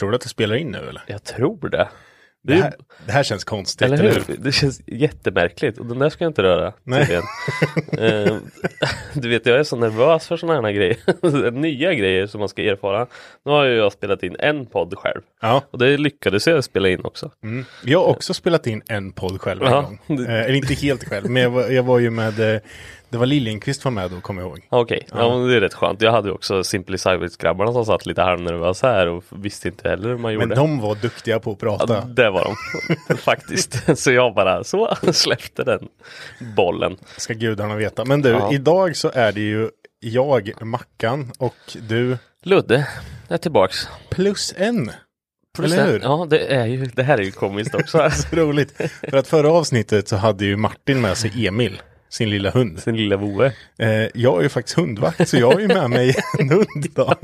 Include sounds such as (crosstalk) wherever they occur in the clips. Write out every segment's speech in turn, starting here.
Tror du att det spelar in nu eller? Jag tror det. Det här, det här känns konstigt. Eller hur? Det känns jättemärkligt och den där ska jag inte röra. Nej. (laughs) Eh, du vet, jag är så nervös för sådana här grejer. (laughs) Nya grejer som man ska erfara. Nu har ju jag spelat in en podd själv. Ja. Och det lyckades jag spela in också. Mm. Jag har också spelat in en podd själv en Ja. gång. Eh, eller inte helt själv, men jag var, jag var ju med, eh, det var Liljenqvist var med då, kommer jag ihåg. Okej, ja. men det är rätt skönt. Jag hade också Simply Cyberts-grabbarna som satt lite halvnervösa här och visste inte heller hur man gjorde. Men de var duktiga på att prata. Ja, det var de (laughs) faktiskt. Så jag bara så (laughs) släppte den bollen. Ska gudarna veta. Men du, Ja. idag så är det ju jag, Mackan och du Ludde är tillbaks. plus en. Plus Eller hur? Ja, det, är ju, det här är ju komiskt också. (laughs) Så roligt. För att förra avsnittet så hade ju Martin med sig Emil, sin lilla hund. Sin lilla voe. Eh, jag är ju faktiskt hundvakt så jag har ju med mig en (laughs) hund idag.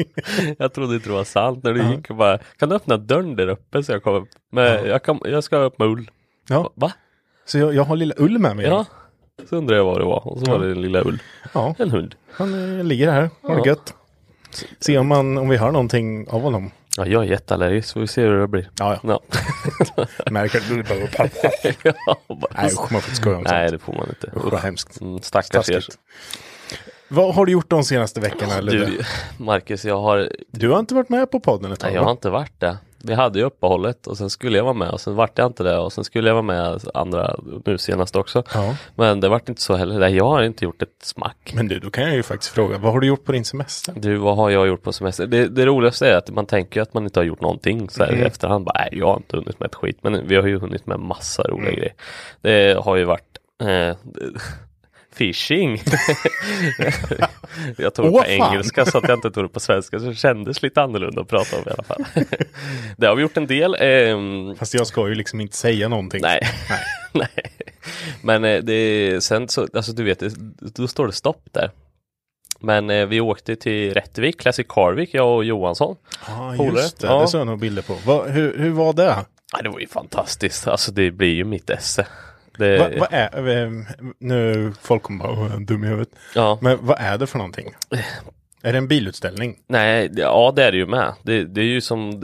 Jag trodde inte det var sant när du gick och bara Kan du öppna dörren där uppe så jag kommer upp? Men jag, kan, jag ska upp med ull. Ja, Va? så jag, jag har lilla Ull med mig. Ja. Så undrade jag vad det var och så var det en lilla ull. ja. En hund. Han eh, ligger här, har det Ja. gött. Se om, man, om vi hör någonting av honom. Ja, jag är jätteallergisk så vi ser hur det blir. Ja, ja. Ja. (laughs) Märker du bara (laughs) ja bara- Nej usch, man får inte skoja om Nej, sånt. det får man inte. Usch vad hemskt. Mm, stackars er. Vad har du gjort de senaste veckorna? Eller Du, Marcus, jag har, du har inte varit med på podden ett tag nej, jag har inte varit det. Vi hade ju uppehållet och sen skulle jag vara med och sen vart jag inte det och sen skulle jag vara med andra nu senast också. Ja. Men det vart inte så heller. Nej, jag har inte gjort ett smack. Men du, då kan jag ju faktiskt fråga, vad har du gjort på din semester? Du, vad har jag gjort på semester? Det, det roligaste är att man tänker att man inte har gjort någonting så här Mm. i efterhand. Bara, nej, jag har inte hunnit med ett skit. Men vi har ju hunnit med massa roliga Mm. grejer. Det har ju varit eh, Fishing. (laughs) jag tog det Åh, på fan. engelska så att jag inte tog det på svenska så det kändes lite annorlunda att prata om i alla fall. (laughs) det har vi gjort en del. ehm, Fast jag ska ju liksom inte säga någonting. Nej. Nej. (laughs) Nej. Men eh, det, sen så, alltså du vet, då står det stopp där. Men eh, vi åkte till Rättvik, Classic Carvik, jag och Johansson. Polare. just det. Ja. Det såg jag nog bilder på. Vad- hur, hur var det? Ja, det var ju fantastiskt. Alltså det blir ju mitt esse. Det, Vad vad är, eh, nu folk kommer bara, "Åh, dum i huvudet. ja. Men vad är det för någonting? Är det en bilutställning? Nej, ja det är det ju med. Det, det är ju som,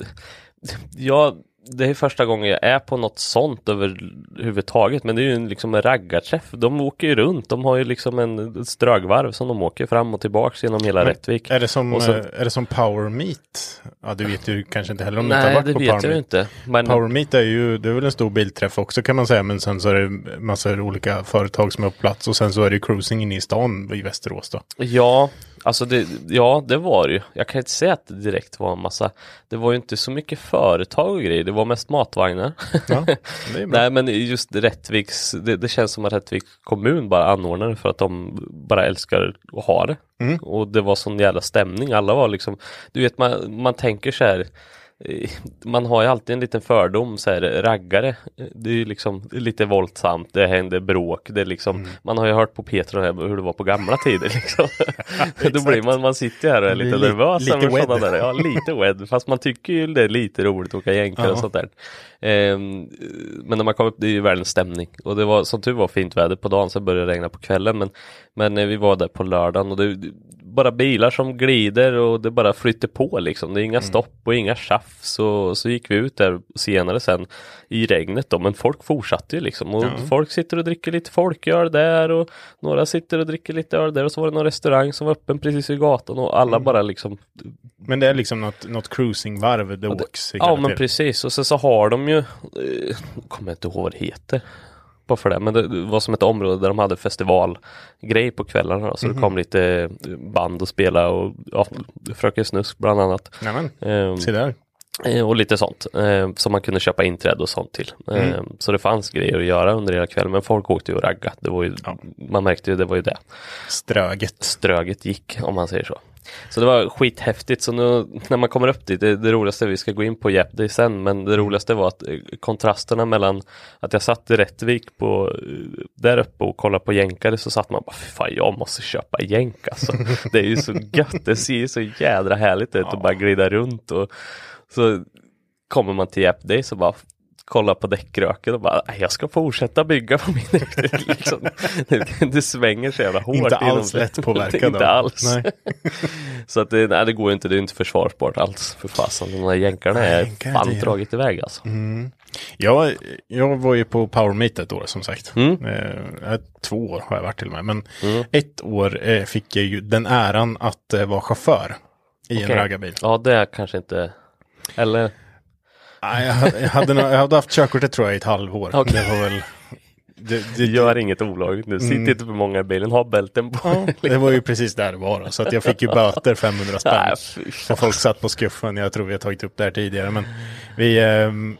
ja, det är första gången jag är på något sånt överhuvudtaget. Men det är ju en, liksom en raggarträff. De åker ju runt. De har ju liksom en strögvarv som de åker fram och tillbaks genom hela Rättvik. Är det som, så- eh, är det som Power Meet? Ja, du vet ju kanske inte heller om du inte har Nej, varit det på vet Power jag ju Meet. inte. Men Power Meet är ju, det är väl en stor bilträff också kan man säga, men sen så är det massor olika företag som är på plats och sen så är det cruising inne i stan i Västerås då. Ja, alltså det, ja, det var det ju. Jag kan inte säga att det direkt var en massa. Det var ju inte så mycket företag och grejer. Det var mest matvagnar. Ja. (laughs) Nej, men just Rättviks, det, det känns som att Rättviks kommun bara anordnar det för att de bara älskar att ha det. Mm. Och det var sån jävla stämning. Alla var liksom, du vet man, man tänker så här man har ju alltid en liten fördom så här, raggare. Det är ju liksom lite våldsamt, det händer bråk, det är liksom, Mm. man har ju hört på Petra här hur det var på gamla tider liksom. (laughs) Då blir man, man sitter här och är lite Li- nervös lite wed. sådana där, ja lite wed, fast man tycker ju det är lite roligt att åka jänkar och sånt där. Ehm, men när man kom upp, det är ju världens stämning och det var som tur var fint väder på dagen, så började det regna på kvällen men, men eh, vi var där på lördagen och det bara bilar som glider och det bara flyter på liksom. Det är inga Mm. stopp och inga tjafs och så gick vi ut där senare sen i regnet då, men folk fortsatte ju liksom och folk sitter och dricker lite folköl där och några sitter och dricker lite öl där och så var det någon restaurang som var öppen precis vid gatan och alla Mm. bara liksom Men det är liksom något, något cruisingvarv det åks. hela Ja men precis och sen så har de ju, eh, kommer jag inte ihåg vad det heter. Bara för det, men det var som ett område där de hade festivalgrej på kvällarna då, så Mhm. det kom lite eh, band och spela och ja, Fröken Snusk bland annat. Nämen, Ehm, se där. eh, och lite sånt eh, som man kunde köpa inträde och sånt till. Mm. Ehm, så det fanns grejer att göra under hela kvällen men folk åkte ju och ragga. Det var ju, Man märkte ju det var ju det Ströget. ströget gick om man säger så. Så det var skithäftigt. Så nu när man kommer upp dit, det, det roligaste, vi ska gå in på Jepp Day sen, men det roligaste var att eh, kontrasterna mellan att jag satt i Rättvik på, eh, där uppe och kollade på jänkare så satt man bara, "Fy fan jag måste köpa jänk alltså. (laughs) Det är ju så gött, det ser ju så jädra härligt ut att bara glida runt och så kommer man till Jepp Day så bara kolla på däckröken och bara, "Nej, jag ska fortsätta bygga på min däck. liksom, det, det svänger så jävla hårt. Inte alls lättpåverkad inte alls. (laughs) Så att det, nej, det går inte, det är inte försvarsbart alls för fasen. De där jänkarna är fan det dragit iväg alltså. Jag, jag var ju på Power Meet ett år som sagt. Mm. Eh, två år har jag varit till och med. Men ett år eh, fick jag ju den äran att eh, vara chaufför i Okej. en raggarbil. Ja, det är kanske inte, eller Nej, jag, hade, jag, hade, nog- jag hade haft körkortet tror jag i ett halvår. Okej. Det var väl... Det, det, gör inget olagligt nu. Sitt inte för många i bilen, ha bälten på. Mm. ja, det var ju precis där det var då. Så att jag fick ju böter 500 spänn. Fan. folk satt på skuffen. Jag tror vi har tagit upp det här tidigare. Men vi... ehm,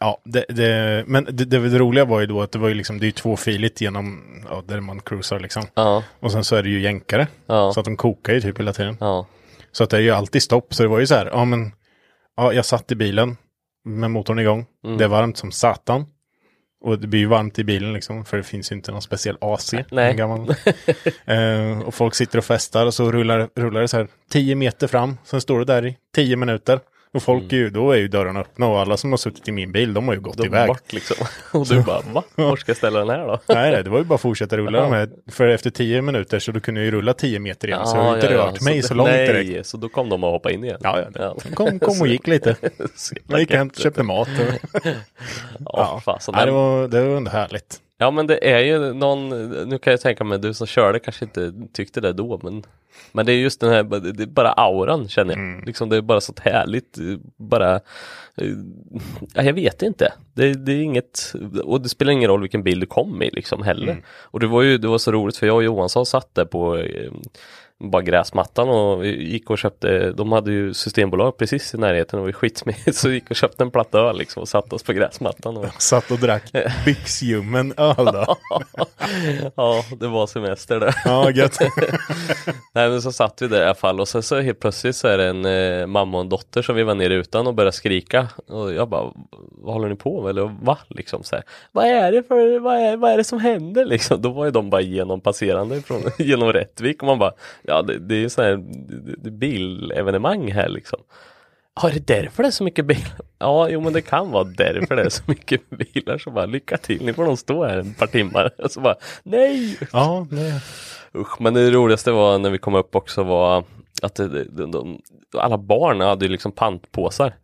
ja, det, det, men det, det, det roliga var ju då att det var ju liksom, det är ju tvåfiligt genom, ja, där man cruisar liksom. Ja, Och sen så är det ju jänkare. Ja. Så att de kokar ju typ hela tiden. ja, Så att det är ju alltid stopp. Så det var ju så här, ja men, ja jag satt i bilen med motorn igång. Mm. Det är varmt som satan. Och det blir ju varmt i bilen liksom, för det finns ju inte någon speciell AC. Nej. Gammal. (laughs) eh, och folk sitter och festar och så rullar, rullar det så här 10 meter fram. Sen står det där i 10 minuter. Och folk är ju, då är ju dörrarna öppna och alla som har suttit i min bil, de har ju gått de iväg. bort liksom. (laughs) Och du bara, va? Var ska jag ställa den här då? (laughs) Nej, nej, det var ju bara att fortsätta rulla Ja. de här. För efter 10 minuter så då kunde jag ju rulla 10 meter igen. så jag har ju inte rört mig så, det- långt nej, direkt. så då kom de och hoppade in igen. Ja, ja. Kom, kom och gick lite. (laughs) Så Jag gick hem köpte mat. Och... Ja, fasen. Nej, det, var, det var ändå härligt. Ja men det är ju någon, nu kan jag tänka mig du som körde kanske inte tyckte det då men Men det är just den här, det är bara auran känner jag. Liksom det är bara så härligt, bara eh, ja, Jag vet inte. Det, det är inget, och det spelar ingen roll vilken bil du kom i liksom heller. Och det var ju, det var så roligt för jag och Johansson satt där på eh, bara gräsmattan och gick och köpte, de hade ju systembolag precis i närheten och vi skitsmed (laughs) så gick och köpte en platta öl liksom och satte oss på gräsmattan. Och, (laughs) Satt och drack (laughs) byxljummen öl då. ja, det var semester det. Ja, gött. Nej men så satt vi där i alla fall och sen så helt plötsligt så är det en eh, mamma och en dotter som vi var nere utan och började skrika och jag bara Vad håller ni på med? Eller va? Liksom så här, Vad är det för, vad är, vad är det som händer liksom? Då var ju de bara genom passerande från, genom Rättvik och man bara Ja det, det är ju så här bilevenemang här liksom Ja, är det därför det är så mycket bilar? Ja, jo men det kan vara därför det är så mycket bilar. Så bara, lycka till, ni får nog stå här ett par timmar. (laughs) Och så bara, nej! Ja, det... Usch, men det roligaste var när vi kom upp också var att det, de, de, alla barn hade ju liksom pantpåsar.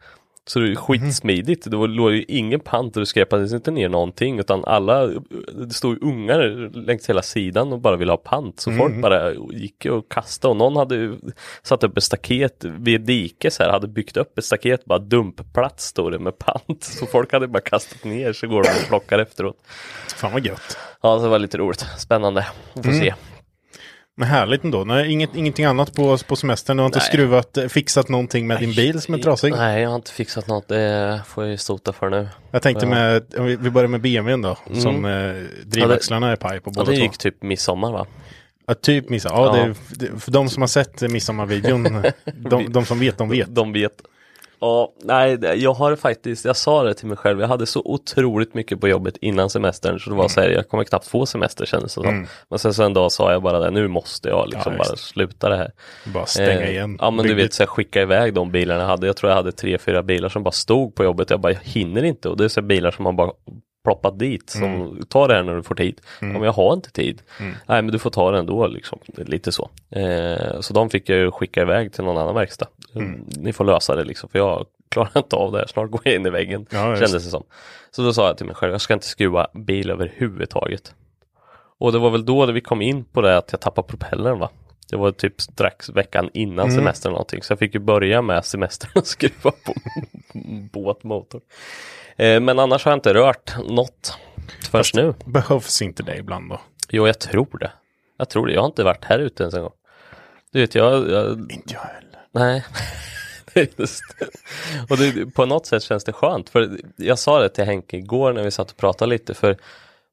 Så det är ju skitsmidigt. Det var, låg ju ingen pant och det skräpades inte ner någonting utan alla, det stod ju ungar längs hela sidan och bara ville ha pant. Så folk bara gick och kastade och någon hade ju satt upp ett staket vid ett dike så här, hade byggt upp ett staket, bara dumpplats stod det med pant. Så folk hade bara kastat ner så går de och plockar efteråt. Fan vad gött. Ja, så det var lite roligt. Spännande. Vi får se. Men härligt ändå. Nej, inget, ingenting annat på, på semestern. Du har inte Nej. skruvat, eh, fixat någonting med din bil som är trasig. Nej, jag har inte fixat något. Det får jag ju sota för nu. Jag tänkte med, vi börjar med BMWn då. Mm. Som eh, drivväxlarna är paj på båda det två. gick typ midsommar va? Ja, typ midsommar. Ja, Ja. Det, för de som har sett midsommarvideon, (laughs) de, de som vet, de vet. De vet. Ja, nej, jag har faktiskt, jag sa det till mig själv, jag hade så otroligt mycket på jobbet innan semestern så det var så här, jag kommer knappt få semester kändes det som. Men sen så en dag sa jag bara det, nu måste jag liksom Ja, bara sluta det här. Bara stänga Eh, igen. Ja men du Bygget. vet så jag skicka iväg de bilarna jag hade. Jag tror jag hade tre, fyra bilar som bara stod på jobbet. Jag bara, jag hinner inte. Och det är så här bilar som man bara ploppat dit. Som, Mm. Ta det här när du får tid. Om jag har inte tid. Nej men du får ta det ändå liksom. Lite så. Eh, så de fick jag ju skicka iväg till någon annan verkstad. Mm. Ni får lösa det liksom. För jag klarar inte av det här. Snart går jag in i väggen. Ja, kändes det som. Så då sa jag till mig själv, jag ska inte skruva bil överhuvudtaget. Och det var väl då vi kom in på det att jag tappade propellern va. Det var typ strax veckan innan Mm. semestern någonting. Så jag fick ju börja med semestern och skruva på (laughs) båtmotor. Eh, men annars har jag inte rört något först nu. Behövs inte det ibland då? Jo, jag tror det. Jag tror det. Jag har inte varit här ute ens en gång. Du vet, jag... jag Inte jag heller. nej. (laughs) Just. Och det, på något sätt känns det skönt. För jag sa det till Henke igår när vi satt och pratade lite. För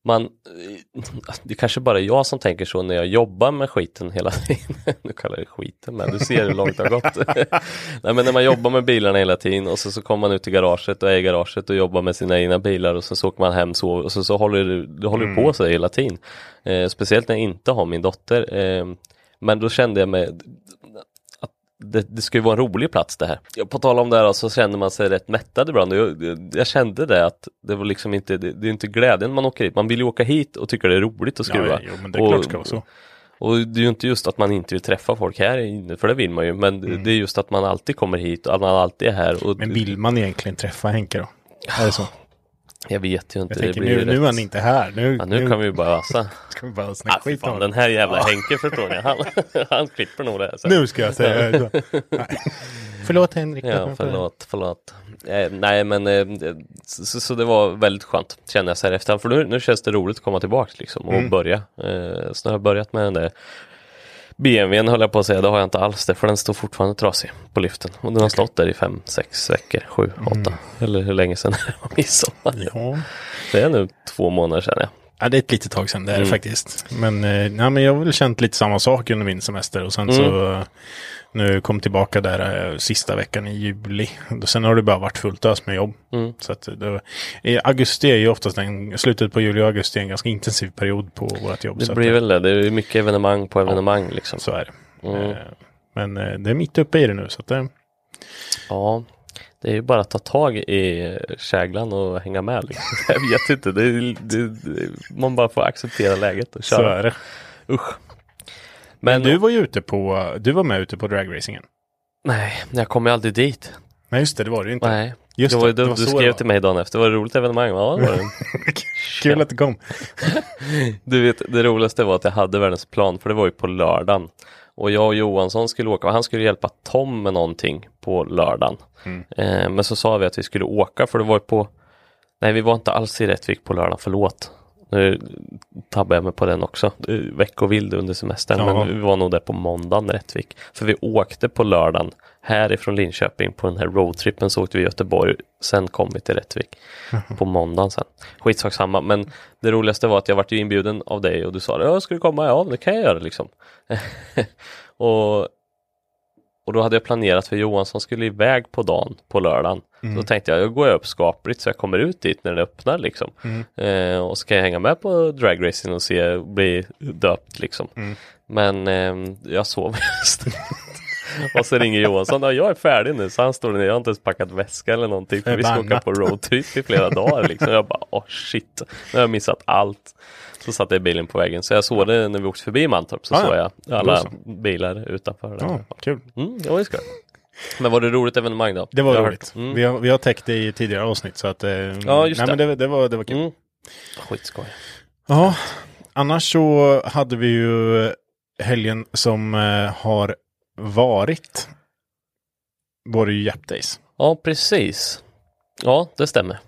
man, (laughs) det är kanske bara är jag som tänker så när jag jobbar med skiten hela tiden. (laughs) Nu kallar jag det skiten, men du ser hur långt det har gått. (laughs) Nej, men när man jobbar med bilarna hela tiden och så, så kommer man ut i garaget och är i garaget och jobbar med sina egna bilar och så, så åker man hem så, och så, så håller det, det håller på sig hela tiden. Eh, speciellt när jag inte har min dotter. Eh, men då kände jag mig det, det ska ju vara en rolig plats det här. På tal om det här så känner man sig rätt mättad ibland. Jag, jag, kände det att det var liksom inte, det, det är inte glädjen man åker hit. Man vill ju åka hit och tycka det är roligt att skruva. Ja, jo, men det är klart det ska vara så. Och det är ju inte just att man inte vill träffa folk här inne, för det vill man ju. Men det är just att man alltid kommer hit och att man alltid är här. Och Mm. Men vill man egentligen träffa Henke då? Är det så? Jag vet ju inte. Jag det tänker blir nu, ju nu är rätt- han inte här. Nu, Ja, nu kan vi ju bara ösa. ska (laughs) vi bara Ah, snacka fy skit om fan, den här jävla Henke förstår ni. Han, (laughs) han klipper nog det här sen. Nu ska jag säga. (laughs) Förlåt Henrik. Ja, förlåt, förlåt. Eh, nej, men eh, det- så, så det var väldigt skönt känner jag så här efterhand. För nu, nu känns det roligt att komma tillbaka liksom och börja. Eh, så nu har jag börjat med den där BMWn höll jag på att säga, det har jag inte alls det för den står fortfarande trasig på lyften. Och den har stått där i fem, sex veckor, sju, åtta. Eller hur länge sedan (laughs) det var midsommar. Ja. Det är nu två månader sedan ja. ja, det är ett litet tag sedan det är det Mm. faktiskt. Men, eh, nej, men jag har väl känt lite samma sak under min semester och sen Mm. så nu kom tillbaka där eh, sista veckan i juli. Sen har det bara varit fullt ös med jobb. Mm. Så att det, i augusti är ju oftast en, slutet på juli och augusti är en ganska intensiv period på vårt jobb. så Det att blir väl det, det är mycket evenemang på evenemang liksom. Så är det. Mm. Eh, Men eh, det är mitt uppe i det nu så att det, Ja, det är ju bara att ta tag i käglan och hänga med. Liksom. (laughs) Jag vet inte, det, det, man bara får acceptera läget och så köra. är det. Usch. Men du var ju ute på, du var med ute på dragracingen. nej, jag kommer ju aldrig dit. Nej just det, det var det ju inte. Nej, Just det var, det, det du, var du skrev var. till mig dagen efter, var det roligt evenemang? Ja, det (laughs) var det. Kul att det kom. (laughs) Du vet, det roligaste var att jag hade världens plan, för det var ju på lördagen. Och jag och Johansson skulle åka, han skulle hjälpa Tom med någonting på lördagen. Mm. Eh, men så sa vi att vi skulle åka, för det var ju på, nej vi var inte alls i Rättvik på lördagen, förlåt. Nu tabbade jag mig på den också. Det Veckovild under semestern, Ja. men vi var nog där på måndagen Rättvik. För vi åkte på lördagen härifrån Linköping på den här roadtrippen så åkte vi Göteborg, sen kom vi till Rättvik på måndagen sen. Skitsak samma, men det roligaste var att jag vart ju inbjuden av dig och du sa ja, ska du komma? Ja, det kan jag göra liksom. (laughs) och, och då hade jag planerat för Johansson skulle iväg på dagen på lördagen. Så då tänkte jag, jag går upp skapligt så jag kommer ut dit när det öppnar liksom. Eh, och så kan jag hänga med på dragracing och se, bli döpt liksom. Men eh, jag sov (laughs) istället. (laughs) Och så ringer Johansson, ja, jag är färdig nu, så han står där, jag har inte ens packat väska eller någonting för vi ska åka på roadtrip i flera dagar liksom. Jag bara, åh shit, nu har jag missat allt. Så satt jag i bilen på vägen, så jag såg det när vi åkte förbi Mantorp, så Ah, såg ja. jag alla så. bilar utanför. Där. Ja, kul. Mm, det var ju skoj. Men var det roligt evenemang då? Det var Jag roligt. Mm. Vi, har, vi har täckt det i tidigare avsnitt så att... Eh, Ja, just nej, det. Men det, det, var, det var kul. Mm. Skitskoj. Ja, annars så hade vi ju helgen som eh, har varit. Var det ju Jap Days. Ja, precis. Ja, det stämmer.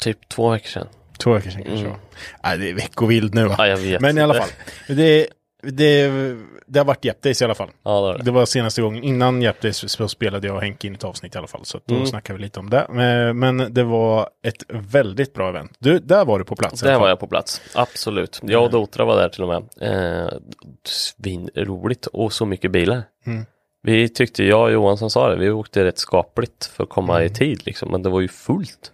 Typ två veckor sedan. Två veckor sedan kanske. Mm. Nej, det är veckovild nu va? Ja, jag vet. Men i alla fall. Det, det, det har varit Days i alla fall. Ja, det var det. Det var senaste gången. Innan Days så spelade jag och Henke in ett avsnitt i alla fall. Så då Mm. snackar vi lite om det. Men, men det var ett väldigt bra event. Du, där var du på plats. Där var jag på plats, absolut. Jag och Dotra var där till och med. Eh, Svinroligt och så mycket bilar. Mm. Vi tyckte, jag och Johan som sa det, vi åkte rätt skapligt för att komma i tid liksom, men det var ju fullt.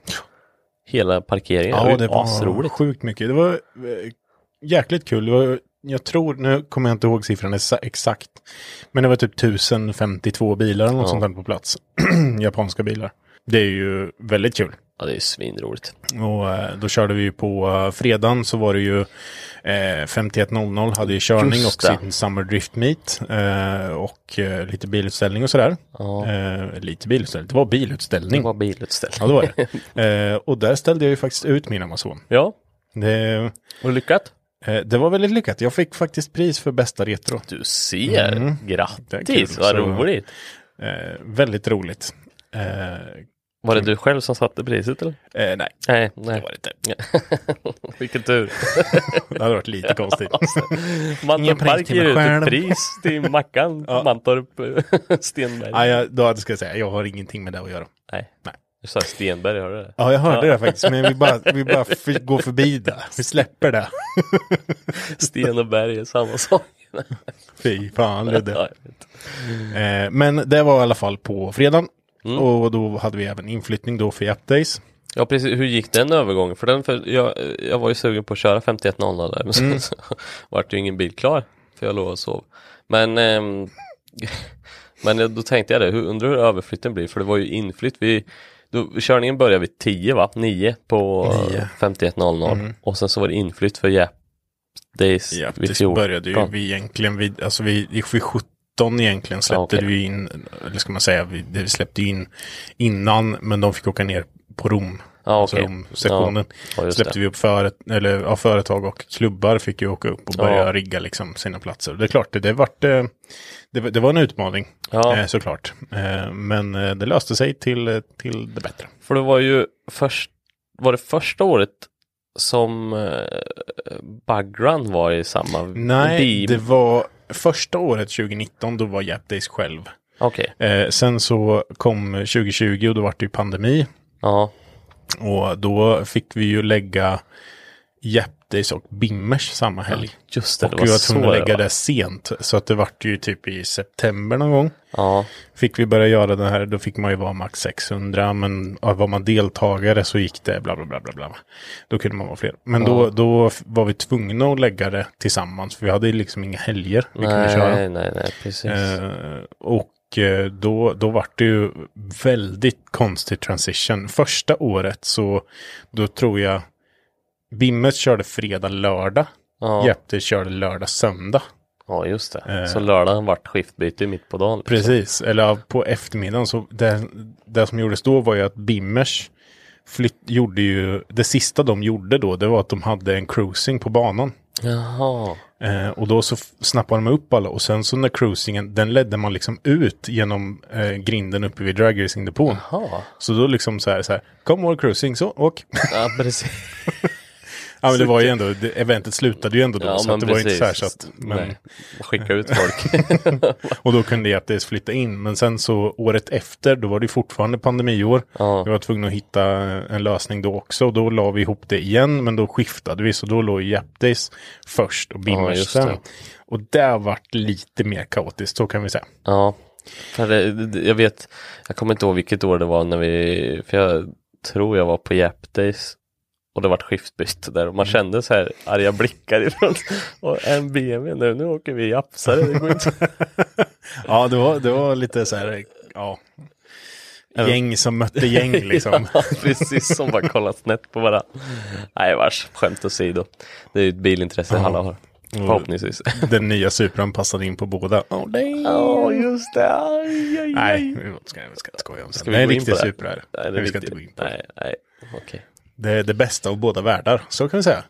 Hela parkeringen, Ja, det det var ju var asroligt. sjukt mycket. Det var eh, jäkligt kul. Det var, jag tror, nu kommer jag inte ihåg siffran exa- exakt. Men det var typ 1052 bilar eller något Ja. sånt där på plats. (clears throat) Japanska bilar. Det är ju väldigt kul. Ja, det är svinroligt. Och eh, då körde vi ju på uh, fredagen så var det ju eh, 5100 hade ju körning och det. sin Summer Drift Meet. Eh, och eh, lite bilutställning och sådär. Ja. Eh, lite bilutställning, det var Det bilutställning. var bilutställning. Ja, det var det. eh, och där ställde jag ju faktiskt ut min Amazon. Ja, Det, var det lyckat? Eh, det var väldigt lyckat. Jag fick faktiskt pris för bästa retro. Du ser, Mm. Grattis, vad Så- roligt. Eh, väldigt roligt. Eh, Var det du själv som satte priset eller? eh, nej, Nej, nej. det var det inte. (laughs) Vilken tur. (laughs) Det hade varit lite konstigt. (laughs) Mantorp Park ger ut ett pris till Mackan Mantorp Stenberg. Ja, jag, då ska jag säga, jag har ingenting med det att göra. Nej. Nej. Sa Stenberg, hörde du det? Ja, jag hörde det faktiskt, men vi bara, vi bara (laughs) går förbi det. Vi släpper det. (laughs) Sten och berg är samma sak. (laughs) Fy fan, Ludde. Ja. Eh, men det var i alla fall på fredagen. Mm. Och då hade vi även inflyttning då för Japp Days. Ja precis, hur gick den övergången? För den, för jag, jag var ju sugen på att köra 5100 där, men sen Mm. så vart ju ingen bil klar. För jag låg och sov. Men, ehm, men då tänkte jag det, hur, undrar hur överflytten blir? För det var ju inflytt. Vi, då, körningen började vid 10 va? 9 på Nio. Mm. 5100. Och sen så var det inflytt för Jap Days Japp vid Days 14. började ju vi egentligen vid, alltså vi vid 17 egentligen släppte Ja, okej. vi in, eller ska man säga, vi, det släppte in innan, men de fick åka ner på Rom. Ja, Alltså okej. Rom-sektionen. Ja, släppte det. vi upp föret, eller, ja, företag och klubbar fick ju åka upp och börja Ja. rigga liksom sina platser. Det är klart, det, det, vart, eh, det, var- det var en utmaning Ja. eh, såklart. Eh, men det löste sig till, till det bättre. För det var ju först, var det första året som Bugrun var i samma Nej, beam? det var första året 2019, då var Jap Days själv. Eh, sen så kom 2020 och då var det ju pandemi. ja. Och då fick vi ju lägga Days och Bimmers samma helg. Just det, och det vi var var så tvungna att lägga var. det sent. Så att det vart ju typ i september någon gång. Ja, Fick vi börja göra det här, då fick man ju vara max 600. Men ja, var man deltagare så gick det bla bla bla bla bla. Då kunde man vara fler. Men då, då f- var vi tvungna att lägga det tillsammans. För vi hade liksom inga helger vi kunde köra. nej, nej, nej, precis. Eh, och eh, då, då var det ju väldigt konstig transition. Första året så då tror jag Bimmet körde fredag, lördag. ja. Jeppe körde lördag, söndag. ja, just det. Eh. Så lördagen vart skiftbyte mitt på dagen. liksom. Precis, eller på eftermiddagen. Så det, det som gjordes då var ju att Bimmers flytt, gjorde ju, det sista de gjorde då, det var att de hade en cruising på banan. Jaha, Eh, och då så snappade de upp alla och sen så när cruisingen, den ledde man liksom ut genom eh, grinden uppe vid dragracingdepån. Så då liksom så här, så här, kom on cruising, så åk. Ja, precis. (laughs) Ja men det var ju ändå, det, eventet slutade ju ändå då, Ja, så det var ju inte precis. så att, men, Nej, skicka ut folk. (laughs) och då kunde Japdays flytta in. Men sen så året efter, då var det fortfarande pandemiår. Ja. Vi var tvungna att hitta en lösning då också. Och då la vi ihop det igen, men då skiftade vi. Så då låg Japdays först och Ja, Bimmers just sen. Och det vart lite mer kaotiskt, så kan vi säga. Ja, för det, det- jag vet, jag kommer inte ihåg vilket år det var när vi, för jag tror jag var på Jap Days och det vart skiftbyte där Mm. och man kände så här arga blickar ifrån och en BMW nu, nu åker vi japsare, det går inte. (laughs) Ja, det var, det var lite så här, ja. Gäng som mötte gäng liksom. (laughs) Ja, precis som bara kollat snett på varandra. Nej vars, skämt åsido. Det är ju ett bilintresse alla har. Förhoppningsvis. (laughs) Den nya Supran passade in på båda. Oh, nej. Ja, just det. Aj, aj, Nej, vi ska, vi ska skoja om det. Ska vi är en riktig? Supra här. Nej, det är vi ska inte gå in på. Nej, nej, okej. Det är det bästa av båda världar, så kan vi säga.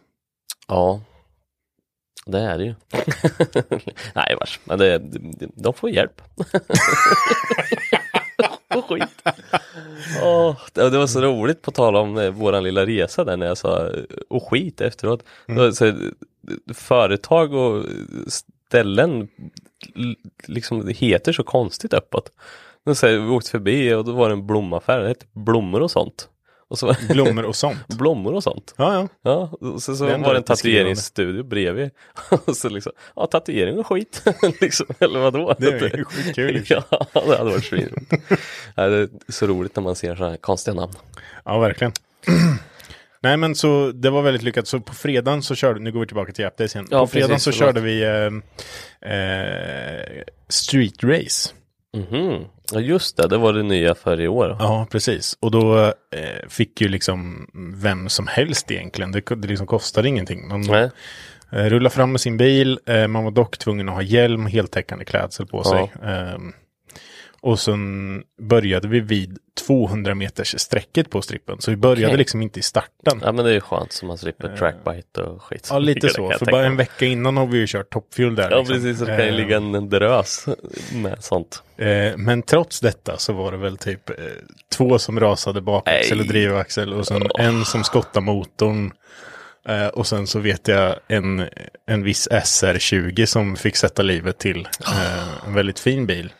Ja, det är det ju. (laughs) Nej vars, men det, de får hjälp. (laughs) Och skit. Åh, det, var så roligt på tal om eh, våran lilla resa där när jag sa eh, och skit efteråt. Var Så, eh, företag och ställen liksom heter så konstigt uppåt. Så vi åkte förbi och då var det en blomaffär, det hette blommor och sånt. Och så, Blommor och sånt. (laughs) blommor och sånt. Ja, ja. Ja, och sen så Det var det en tatueringsstudio bredvid. (laughs) och så liksom, ja tatuering och skit. (laughs) liksom, eller vadå? Det är ju skitkul sig. Ja, det hade varit svinroligt. ja, det är så roligt när man ser så här konstiga namn. Ja, verkligen. (clears throat) Nej men så det var väldigt lyckat. Så på fredagen så körde, nu går vi tillbaka till Updates igen. Ja, på fredagen så körde vi eh, eh, Street Race. Mhm. Ja just det, det var det nya för i år. Ja, precis. Och då eh, fick ju liksom vem som helst egentligen. Det, det liksom kostade ingenting. Man Nej. eh, rullade fram med sin bil. Eh, man var dock tvungen att ha hjälm, heltäckande klädsel på sig. Och sen började vi vid 200 meters sträcket på strippen. Så vi började Okej. liksom inte i starten. Ja men det är ju skönt så man slipper trackbite och skit. Ja, lite (laughs) så. För bara en vecka innan har vi ju kört toppfuel där. Ja liksom. precis, så det kan ju Eh, ligga en drös med sånt. Eh, men trots detta så var det väl typ eh, två som rasade bakaxel och drivaxel och sen en som skottade motorn. Eh, och sen så vet jag en, en viss SR20 som fick sätta livet till. Eh, en väldigt fin bil.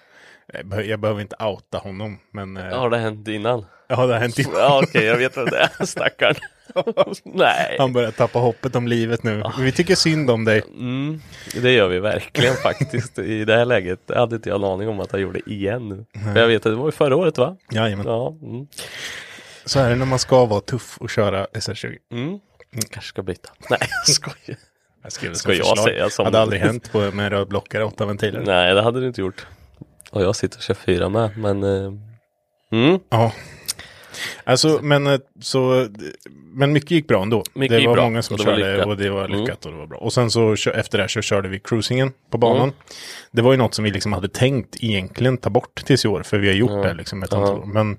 Jag behö- Jag behöver inte outa honom, men eh, Har det hänt innan? ja, det har hänt. Ja okej, jag vet vad det är, (laughs) stackarn. (laughs) Nej. Han börjar tappa hoppet om livet nu. Vi tycker synd om dig. Mm, det gör vi verkligen faktiskt. I det här läget hade inte jag en aning om att han gjorde det igen nu. Jag vet att det var ju förra året va? Jajamän. Ja. Mm. Så är det när man ska vara tuff och köra SR20. Mm. Kanske ska byta. (laughs) Nej, jag skojar. Jag det Ska jag förslag. säga som- Hade aldrig hänt på, med en röd blockare, åtta ventiler. Nej, det hade du inte gjort. Och jag sitter och kör fyra med, men... Eh, mm. Ja. Alltså, men, eh, så, men mycket gick bra ändå. Mycket det var bra, många som och var körde lyckat. och det var Mm. lyckat och det var bra. Och sen så efter det här så körde vi cruisingen på banan. Mm. Det var ju något som vi liksom hade tänkt egentligen ta bort tills i år, för vi har gjort det liksom ett antal år. Men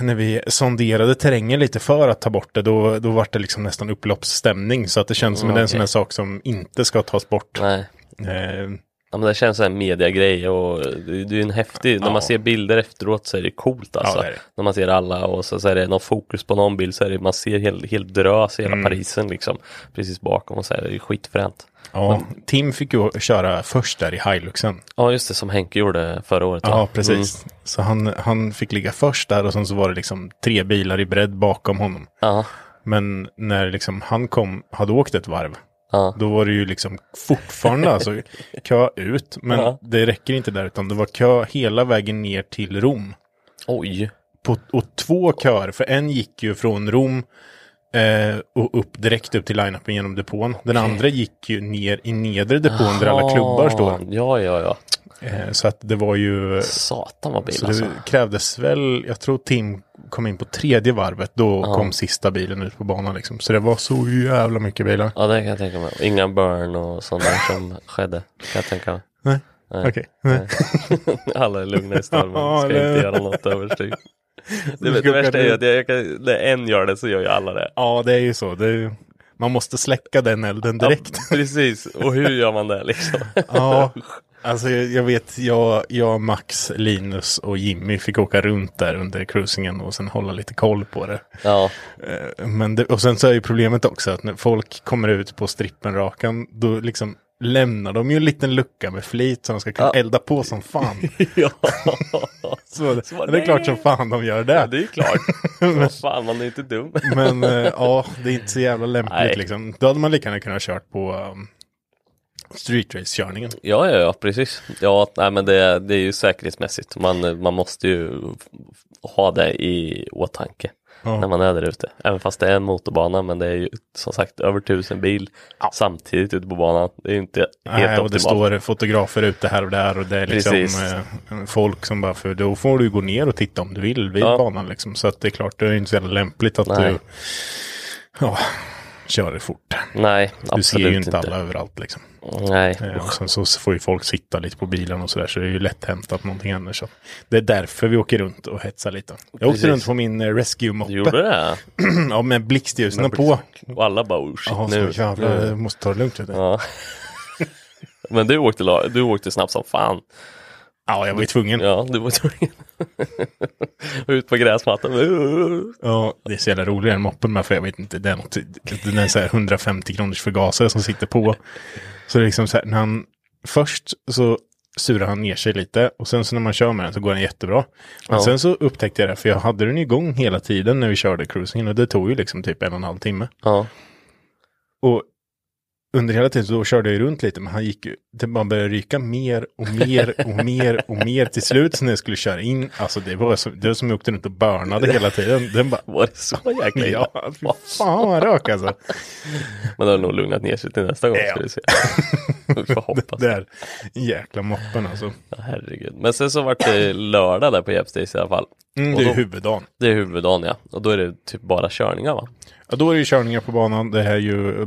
när vi sonderade terrängen lite för att ta bort det, då, då var det liksom nästan upploppsstämning. Så att det känns som Mm, en sån här sak som inte ska tas bort. Nej. Eh, Ja, men det känns som en mediagrej och det det är ju en häftig, när man ser bilder efteråt så är det coolt alltså. det är det. När man ser alla och så, så är det någon fokus på någon bild så är det, man ser helt, helt drös i hela Mm. Parisen liksom. Precis bakom och så är det ju skitfränt. ja, Tim fick ju köra först där i Hiluxen. Ja just det, som Henke gjorde förra året? Ja, precis. Mm. Så han, han fick ligga först där och sen så var det liksom tre bilar i bredd bakom honom. Ja, Men när liksom han kom, hade åkt ett varv, ja. då var det ju liksom fortfarande alltså kö ut. Men Ja. det räcker inte där, utan det var kö hela vägen ner till Rom. Oj. På, och två köer, för en gick ju från Rom eh, och upp direkt upp till line-upen genom depån. Den andra gick ju ner i nedre depån där alla klubbar står. Ja, ja, ja. Eh, så att det var ju... Satan vad bil Så alltså. det krävdes väl, jag tror Tim kom in på tredje varvet, då Ja. kom sista bilen ut på banan liksom. Så det var så jävla mycket bilar. Ja, det kan jag tänka mig. Inga burn och sånt där (laughs) som skedde. Kan jag tänka mig. Nej, okej. Nej. (laughs) Alla är lugna i stormen. (laughs) Ja, Ska inte göra något överstyr. Det, det värsta är ju att jag kan, när en gör det så gör ju alla det. Ja, det är ju så. Det är, man måste släcka den elden direkt. Ja, precis, och hur gör man det liksom? Ja, alltså jag, jag vet, jag, jag, Max, Linus och Jimmy fick åka runt där under cruisingen och sen hålla lite koll på det. Ja, Eh, Men det, och sen så är ju problemet också att när folk kommer ut på strippenrakan, då liksom lämnar de ju en liten lucka med flit så de ska kunna Ja. elda på som fan. (laughs) ja. (laughs) Så, det, Så var det är klart som fan de gör det. ja det är klart. (laughs) Vad fan, man är inte dum. Men eh, ja, det är inte så jävla lämpligt Nej. liksom. Då hade man lika gärna kunnat kört på um, street race-körningen. Ja, ja, ja, precis. Ja, nej, men det, det är ju säkerhetsmässigt. Man, man måste ju ha det i åtanke Ja. när man är där ute. Även fast det är en motorbana, men det är ju som sagt över tusen bil samtidigt ute på banan. Det är ju inte helt Nej, och det optimalt. står fotografer ute här och där och det är liksom eh, folk som bara, för då får du gå ner och titta om du vill vid Ja. banan liksom. Så att det är klart, det är inte så jävla lämpligt att Nej. du ja, kör det fort. Nej, Du absolut ser ju inte alla överallt liksom. Nej, Eh, och sen så får ju folk sitta lite på bilen och sådär så det är ju lätt hänt att någonting händer. Så det är därför vi åker runt och hetsar lite. Jag åkte Precis. runt på min eh, du rescue-moppe. gjorde det? (clears throat) ja, med blixtljusen på. Och alla bara oh shit Ja, nu. jävla, jag måste ta det lugnt. Vet du. Ja. (laughs) Men du åkte, du åkte snabbt som fan. Ja, jag var ju tvungen. Ja. Ja, du var tvungen. (laughs) Ut på gräsmattan. det är så jävla roligt den moppen med, för jag vet inte, det är något, den är så här 150 kronors förgasare som sitter på. Så det är liksom så här, när han, först så surar han ner sig lite och sen så när man kör med den så går den jättebra. Men Ja. sen så upptäckte jag det, för jag hade den igång hela tiden när vi körde cruising och det tog ju liksom typ en och en halv timme. Ja. Och under hela tiden så körde jag ju runt lite, men han gick ju, bara började ryka mer och mer och mer och mer till slut så när jag skulle köra in, alltså det var, så, det var som jag åkte runt och börnade hela tiden. Den bara, Var det så jäkla ja, fy fan vad rök alltså. Det har nog lugnat ner sig till nästa gång Ja. ska vi se. vi får (laughs) hoppas. Det där jäkla moppen alltså. Ja, herregud. Men sen så vart det lördag där på Jeppsdays i alla fall. Mm, det är då- huvuddagen. Det är huvuddagen ja. Och då är det typ bara körningar va? Ja, då är det ju körningar på banan. Det här är ju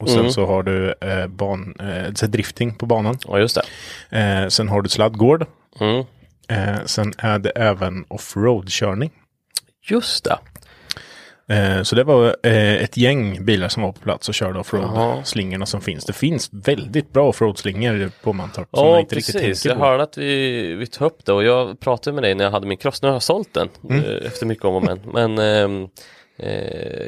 Och sen Mm. så har du eh, ban, eh, drifting på banan. Ja just det. Eh, sen har du sladdgård. Mm. Eh, sen är det även offroad-körning. Just det. Eh, så det var eh, ett gäng bilar som var på plats och körde offroad-slingorna som finns. Det finns väldigt bra offroad-slingor på Mantorp. Ja precis, jag hörde att vi, vi tog upp det och jag pratade med dig när jag hade min cross. Nu har jag sålt den Mm. eh, efter mycket om och men. Men ehm, eh,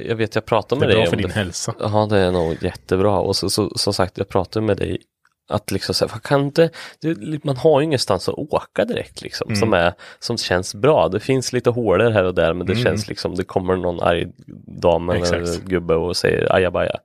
jag vet jag pratade Det med är dig bra för din det. hälsa. Ja det är nog jättebra och så, så, som sagt jag pratade med dig att liksom så här, kan inte, det, man har ju ingenstans att åka direkt liksom Mm. som är, som känns bra. Det finns lite hålor här och där men det Mm. känns liksom, det kommer någon arg dam eller gubbe och säger ajabaja.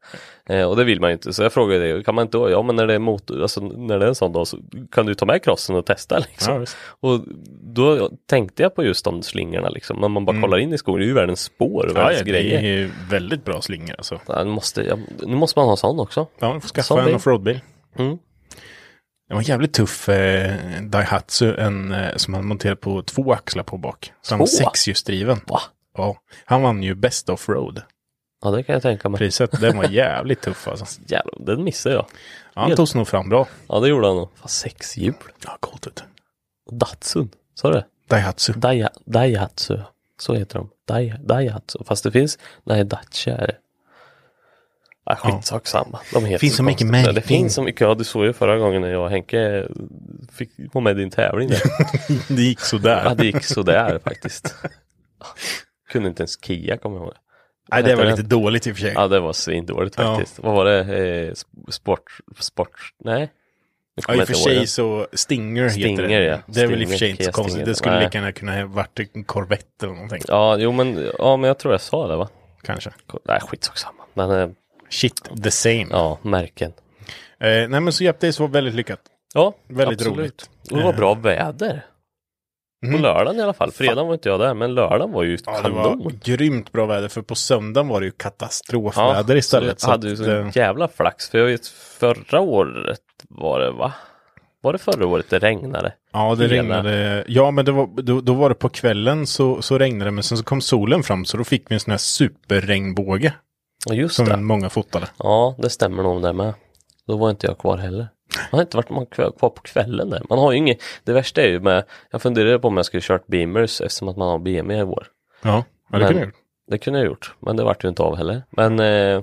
Eh, och det vill man ju inte, så jag frågade dig, kan man inte, ja men när det är motor, alltså när det är en sån dag så kan du ta med crossen och testa (laughs) liksom. Ja. Och då tänkte jag på just de slingorna liksom, när man bara kollar in i skogen, det är ju världens spår och Mm. Ja, världens ja, det grejer. är ju väldigt bra slingor alltså. Ja, nu, måste, jag, nu måste man ha sån också. Ja, du får skaffa Sån en bil. offroadbil. Mm. Det var en jävligt tuff eh, Daihatsu en, eh, som han monterade på två axlar på bak. Så han var Två? sexhjulsdriven. Va? Ja, han vann ju Best Offroad. Ja det kan jag tänka mig. Priset, den var jävligt tuff alltså. (laughs) Jävlar, den missade jag. Ja, han tog sig nog fram bra. Ja det gjorde han nog. Fan, sex hjul. Ja, coolt ut. Datsun, sa du det? Daihatsu. Dai- Daihatsu. Så heter de. Dai- Daihatsu. Fast det finns, nej Dacia är det. Ja, skitsak samma. De heter Finns så mycket märken. Det finns så mycket. Ja du såg ju förra gången när jag och Henke fick vara med i din tävling där. (laughs) Det gick sådär. ja det gick sådär faktiskt. Kunde inte ens Kia kommer jag ihåg. Nej, det var lite dåligt i och för sig. Ja det var svindåligt Ja. faktiskt. Vad var det? Eh, sp- sport, sport, nej? Ja, i och för sig så Stinger, Stinger, heter det. ja. Det är väl i och för sig inte så konstigt. Stinger. Det skulle Nej. lika gärna kunna ha varit en Corvette eller någonting. Ja, jo men, ja men jag tror jag sa det va? Kanske. Nej skitsak samma. Men eh, Shit, the same. ja, märken. Eh, nej men så Jepp Days var väldigt lyckat. Ja, Väldigt absolut. roligt. Och det var bra väder. På Mhm. lördagen i alla fall. Fredagen var inte jag där, men lördagen var ju Ja, det kanon. var grymt bra väder för på söndagen var det ju katastrofväder istället. Så Så hade ju att, så eh, jävla flax. För jag vet förra året var det va? Var det förra året det regnade? ja, det hela- regnade. Ja, men det var, då, då var det på kvällen så, så regnade det. Men sen så kom solen fram så då fick vi en sån här superregnbåge. Just Som det. många fotade. Ja, det stämmer nog där med. Då var inte jag kvar heller. Jag har inte varit man kvar på kvällen där. Man har ju inget, det värsta är ju med, jag funderade på om jag skulle kört Beamers eftersom att man har BMW i år. Ja, ja det Men- kunde jag gjort. Det kunde jag gjort, men det vart ju inte av heller. Men eh,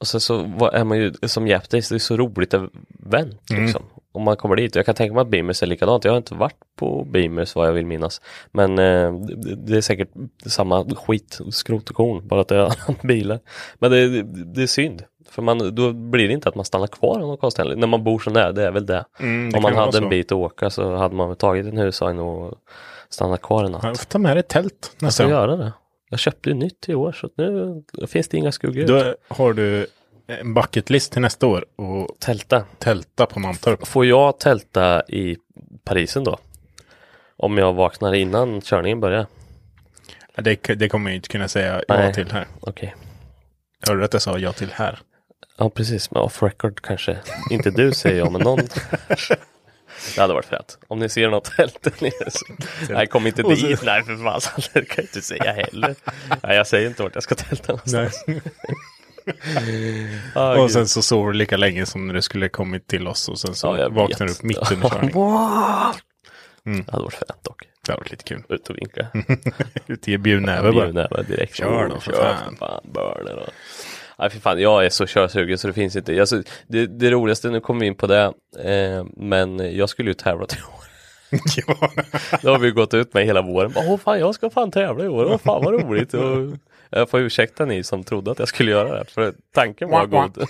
och sen så var, är man ju som Jap Days, det är så roligt event Mm. Om man kommer dit. Jag kan tänka mig att Beamers är likadant. Jag har inte varit på Beamers vad jag vill minnas. Men eh, det, det är säkert samma skit, skrot och korn, bara att det är andra bilar. Men det, det, är synd. För man, då blir det inte att man stannar kvar av någon konstig. När man bor så nära, det är väl det. Mm, det Om man hade en bit att åka så hade man väl tagit en husvagn och stannat kvar en natt. Ja, du får ta med dig tält Jag nästa ska gång. göra det. Jag köpte ju nytt i år så nu finns det inga skuggor. Då har du en bucket list till nästa år och Tälta. tälta på Mantorp. Får jag tälta i Parisen då? Om jag vaknar innan körningen börjar? Ja, Det, det kommer jag inte kunna säga ja Nej. till här. Okej. Hörde du att jag sa ja till här? Ja precis, men off record kanske. Inte du säger jag, men någon. (laughs) Det hade varit fränt. Om ni ser något tält där nere så... Nej, kom inte så- dit. Nej, för fan. Det kan jag inte säga heller. Nej, jag säger inte vart jag ska tälta någonstans. Nej. (laughs) Ah, och sen så sover du lika länge som när du skulle kommit till oss och sen så Ja, vaknar du upp mitt under körning. Det hade varit fränt dock. Det har varit lite kul. Ut och vinka. (laughs) Ut i bjudnäve bara. Bjudnäve direkt. Kör då, för Kör fan. för fan. Burner och... Nej för fan, jag är så körsugen så det finns inte. Alltså, det, det roligaste, nu kommer vi in på det, eh, men jag skulle ju tävla till år. (laughs) ja. Det har vi gått ut med hela våren. Åh fan, jag ska fan tävla i år. Åh fan vad roligt. Och jag får ursäkta ni som trodde att jag skulle göra det. För tanken var god. (laughs)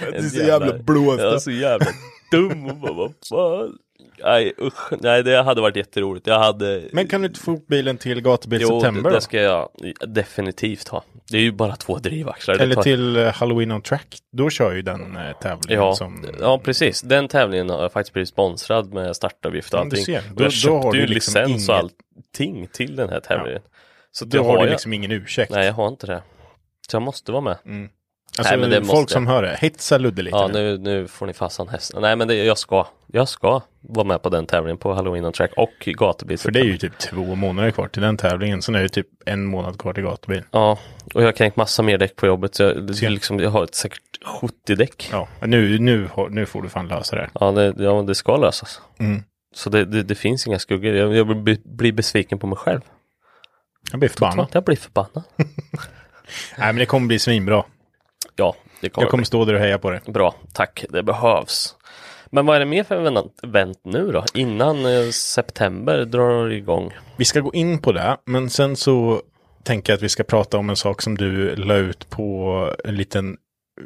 Du är så jävla blåst. Jag är så jävla dum. Och bara, vad fan? Nej usch, nej det hade varit jätteroligt. Jag hade Men kan du inte få bilen till gatubil Jo, september det, då? det ska jag definitivt ha. Det är ju bara två drivaxlar. Det Eller tar- till eh, Halloween on track. Då kör ju den eh, tävlingen Ja, som... ja, precis. Den tävlingen har jag faktiskt blivit sponsrad med startavgift och Ja, du allting. ser. Då- jag då köpte har du ju liksom licens och allting till den här tävlingen. Så Då har du liksom ingen ursäkt. Nej, jag har inte det. Så jag måste vara med. Alltså, Nej, folk måste- som hör det, hetsa Ludde lite Ja, nu. nu, får ni fassan hästen. Nej, men det, jag ska. Jag ska vara med på den tävlingen på Halloween on Track och gatubil. För det är ju typ två månader kvar till den tävlingen. Sen är det typ en månad kvar till gatubil. Ja, och jag har kränkt massa mer däck på jobbet. Så jag, är liksom, jag har ett säkert 70 däck. Ja, nu, nu, nu får du fan lösa det. Ja, det, ja, det ska lösas. Mm. Så det, det, det finns inga skuggor. Jag, jag blir besviken på mig själv. Jag blir förbannad. Jag blir förbannad. Nej men det kommer bli svinbra. Ja, det kommer, Jag kommer stå där och heja på det. bli bra. Tack, det behövs. Men vad är det mer för event- nu då? Innan eh, september drar igång. Vi ska gå in på det, men sen så tänker jag att vi ska prata om en sak som du la ut på en liten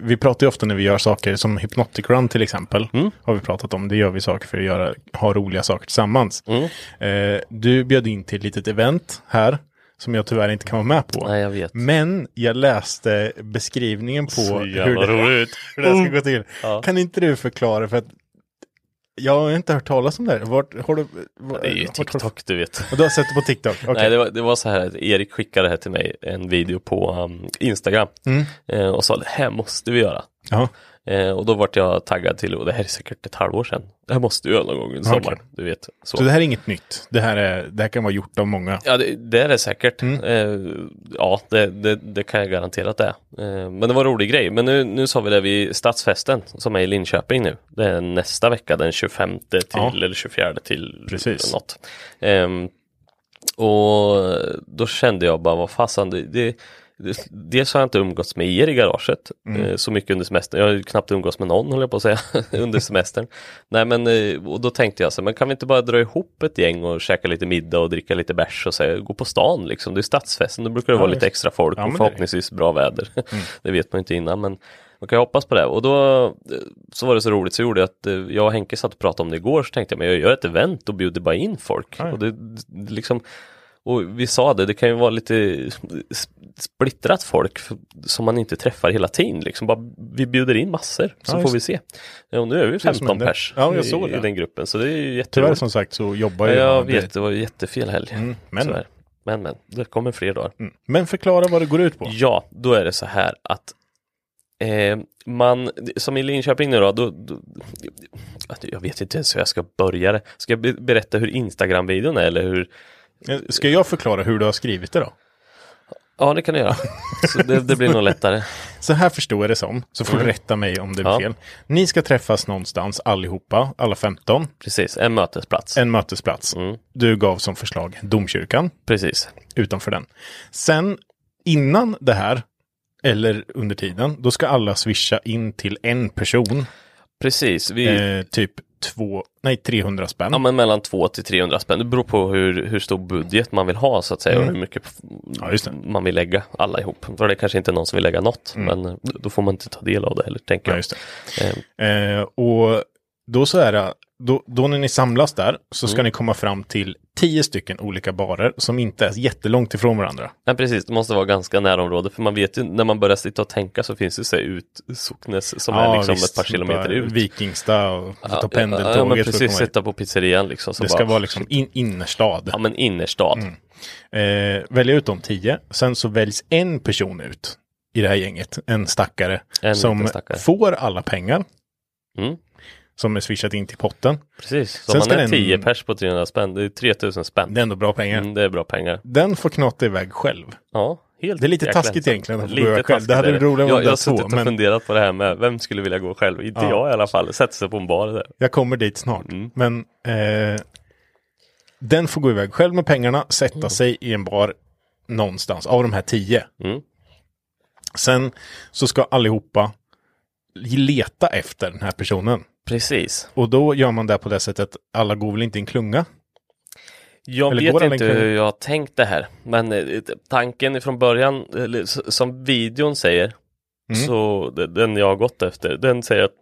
vi pratar ju ofta när vi gör saker som Hypnotic Run till exempel. Mm. Har vi pratat om. Det gör vi saker för att göra, ha roliga saker tillsammans. Mm. Eh, du bjöd in till ett litet event här. Som jag tyvärr inte kan vara med på. Nej, jag vet. Men jag läste beskrivningen på Så hur det, roligt. (laughs) hur det ska gå till. Ja. Kan inte du förklara för att jag har inte hört talas om det här. Vart har du? Var, Det är ju vart har du- TikTok, du vet. Och du har sett det på TikTok? (laughs) Okej. Nej, det var, det var så här att Erik skickade det här till mig, en video på um, Instagram. Mm. Eh, och sa det här måste vi göra. Ja. Eh, och då vart jag taggad till, och det här är säkert ett halvår sedan. Det här måste vi göra någon gång under Okej. sommaren, du vet. Så. Så det här är inget nytt. Det här, är, det här kan vara gjort av många. Ja, det, det är det säkert. Mm. Eh, ja, det, det, det kan jag garantera att det är. Eh, men det var en rolig grej. Men nu, nu sa vi det vid Stadsfesten som är i Linköping nu. Det är nästa vecka, den 25 till, Ja. eller 24 till Precis. något. Ehm, och då kände jag bara, vad fasen, det, dels har jag inte umgåtts med er i garaget Mm. eh, så mycket under semestern. Jag har ju knappt umgåtts med någon, höll jag på att säga, (laughs) under semestern. Nej men, eh, och då tänkte jag så här, men kan vi inte bara dra ihop ett gäng och käka lite middag och dricka lite bärs och så här, gå på stan liksom. Det är stadsfesten, då brukar det Ja, vara just lite extra folk Ja, och förhoppningsvis bra väder. (laughs) det vet man inte innan men man kan ju hoppas på det. Och då eh, så var det så roligt så gjorde jag att jag och Henke satt och pratade om det igår så tänkte jag men jag gör ett event och bjuder bara in folk. Ja, ja. Och det, det liksom och vi sa det, det kan ju vara lite splittrat folk som man inte träffar hela tiden. Liksom bara, vi bjuder in massor så Ja, får vi se. Ja, och nu är vi som 15 händer. pers Ja, i, i den gruppen så det är ju Tyvärr som sagt så jobbar Ja, jag. jag vet, det var jättefel helg. Mm, men- men men, det kommer fler dagar. Mm. Men förklara vad det går ut på. Ja, då är det så här att eh, man, som i Linköping nu då, då, då, jag vet inte ens hur jag ska börja det. Ska jag be- berätta hur Instagram-videon är eller hur? Ska jag förklara hur du har skrivit det då? Ja, det kan du göra. Så det, det blir nog lättare. (laughs) Så här förstår jag det som, så får du rätta mig om det är Mm. Ja. fel. Ni ska träffas någonstans allihopa, alla 15, Precis, en mötesplats. en mötesplats. Mm. Du gav som förslag domkyrkan, Precis. utanför den. Sen, innan det här, eller under tiden, då ska alla swisha in till en person, Precis. Vi, eh, typ två, nej 300 spänn. Ja men mellan 2 till 300 spänn. Det beror på hur, hur stor budget man vill ha så att säga och hur mycket Mm. Ja, man vill lägga alla ihop. För det kanske inte är någon som vill lägga något men eh, då får man inte ta del av det heller tänker Mm. Ja, jag. Eh, Eh, och då så är det då, då när ni samlas där så Mm. ska ni komma fram till tio stycken olika barer som inte är jättelångt ifrån varandra. Men precis, det måste vara ganska närområde för man vet ju när man börjar sitta och tänka så finns det så här ut Socknes som är liksom visst, ett par kilometer ut. Vikingstad och ta ja, pendeltåget. ja, men precis, sitta på pizzerian liksom. Så Det bara, ska vara liksom in, innerstad. Ja men innerstad. Eh, välja ut de tio. Sen så väljs en person ut i det här gänget. En stackare. En som stackare. får alla pengar. Mm. Som är swishat in till potten. Precis, så Sen om man är den- 10 pers på 300 spänn, det är 3000 spänn. Det är ändå bra pengar. Mm, det är bra pengar. Den får knata iväg själv. Ja, helt Det är lite jäkla taskigt ensam. egentligen att få gå själv. Det hade är varit roligare om jag, har suttit och men- funderat på det här med vem skulle vilja gå själv? Inte Ja. jag i alla fall. Sätta sig på en bar där. Jag kommer dit snart. Mm. Men eh, den får gå iväg själv med pengarna, sätta Mm. sig i en bar någonstans av de här tio. Mm. Sen så ska allihopa leta efter den här personen. Precis. Och då gör man det på det sättet, alla går väl inte i en klunga? Jag Eller vet inte hur jag har tänkt det här. Men eh, tanken ifrån början, som videon säger, Mm. så de- den jag har gått efter, den säger att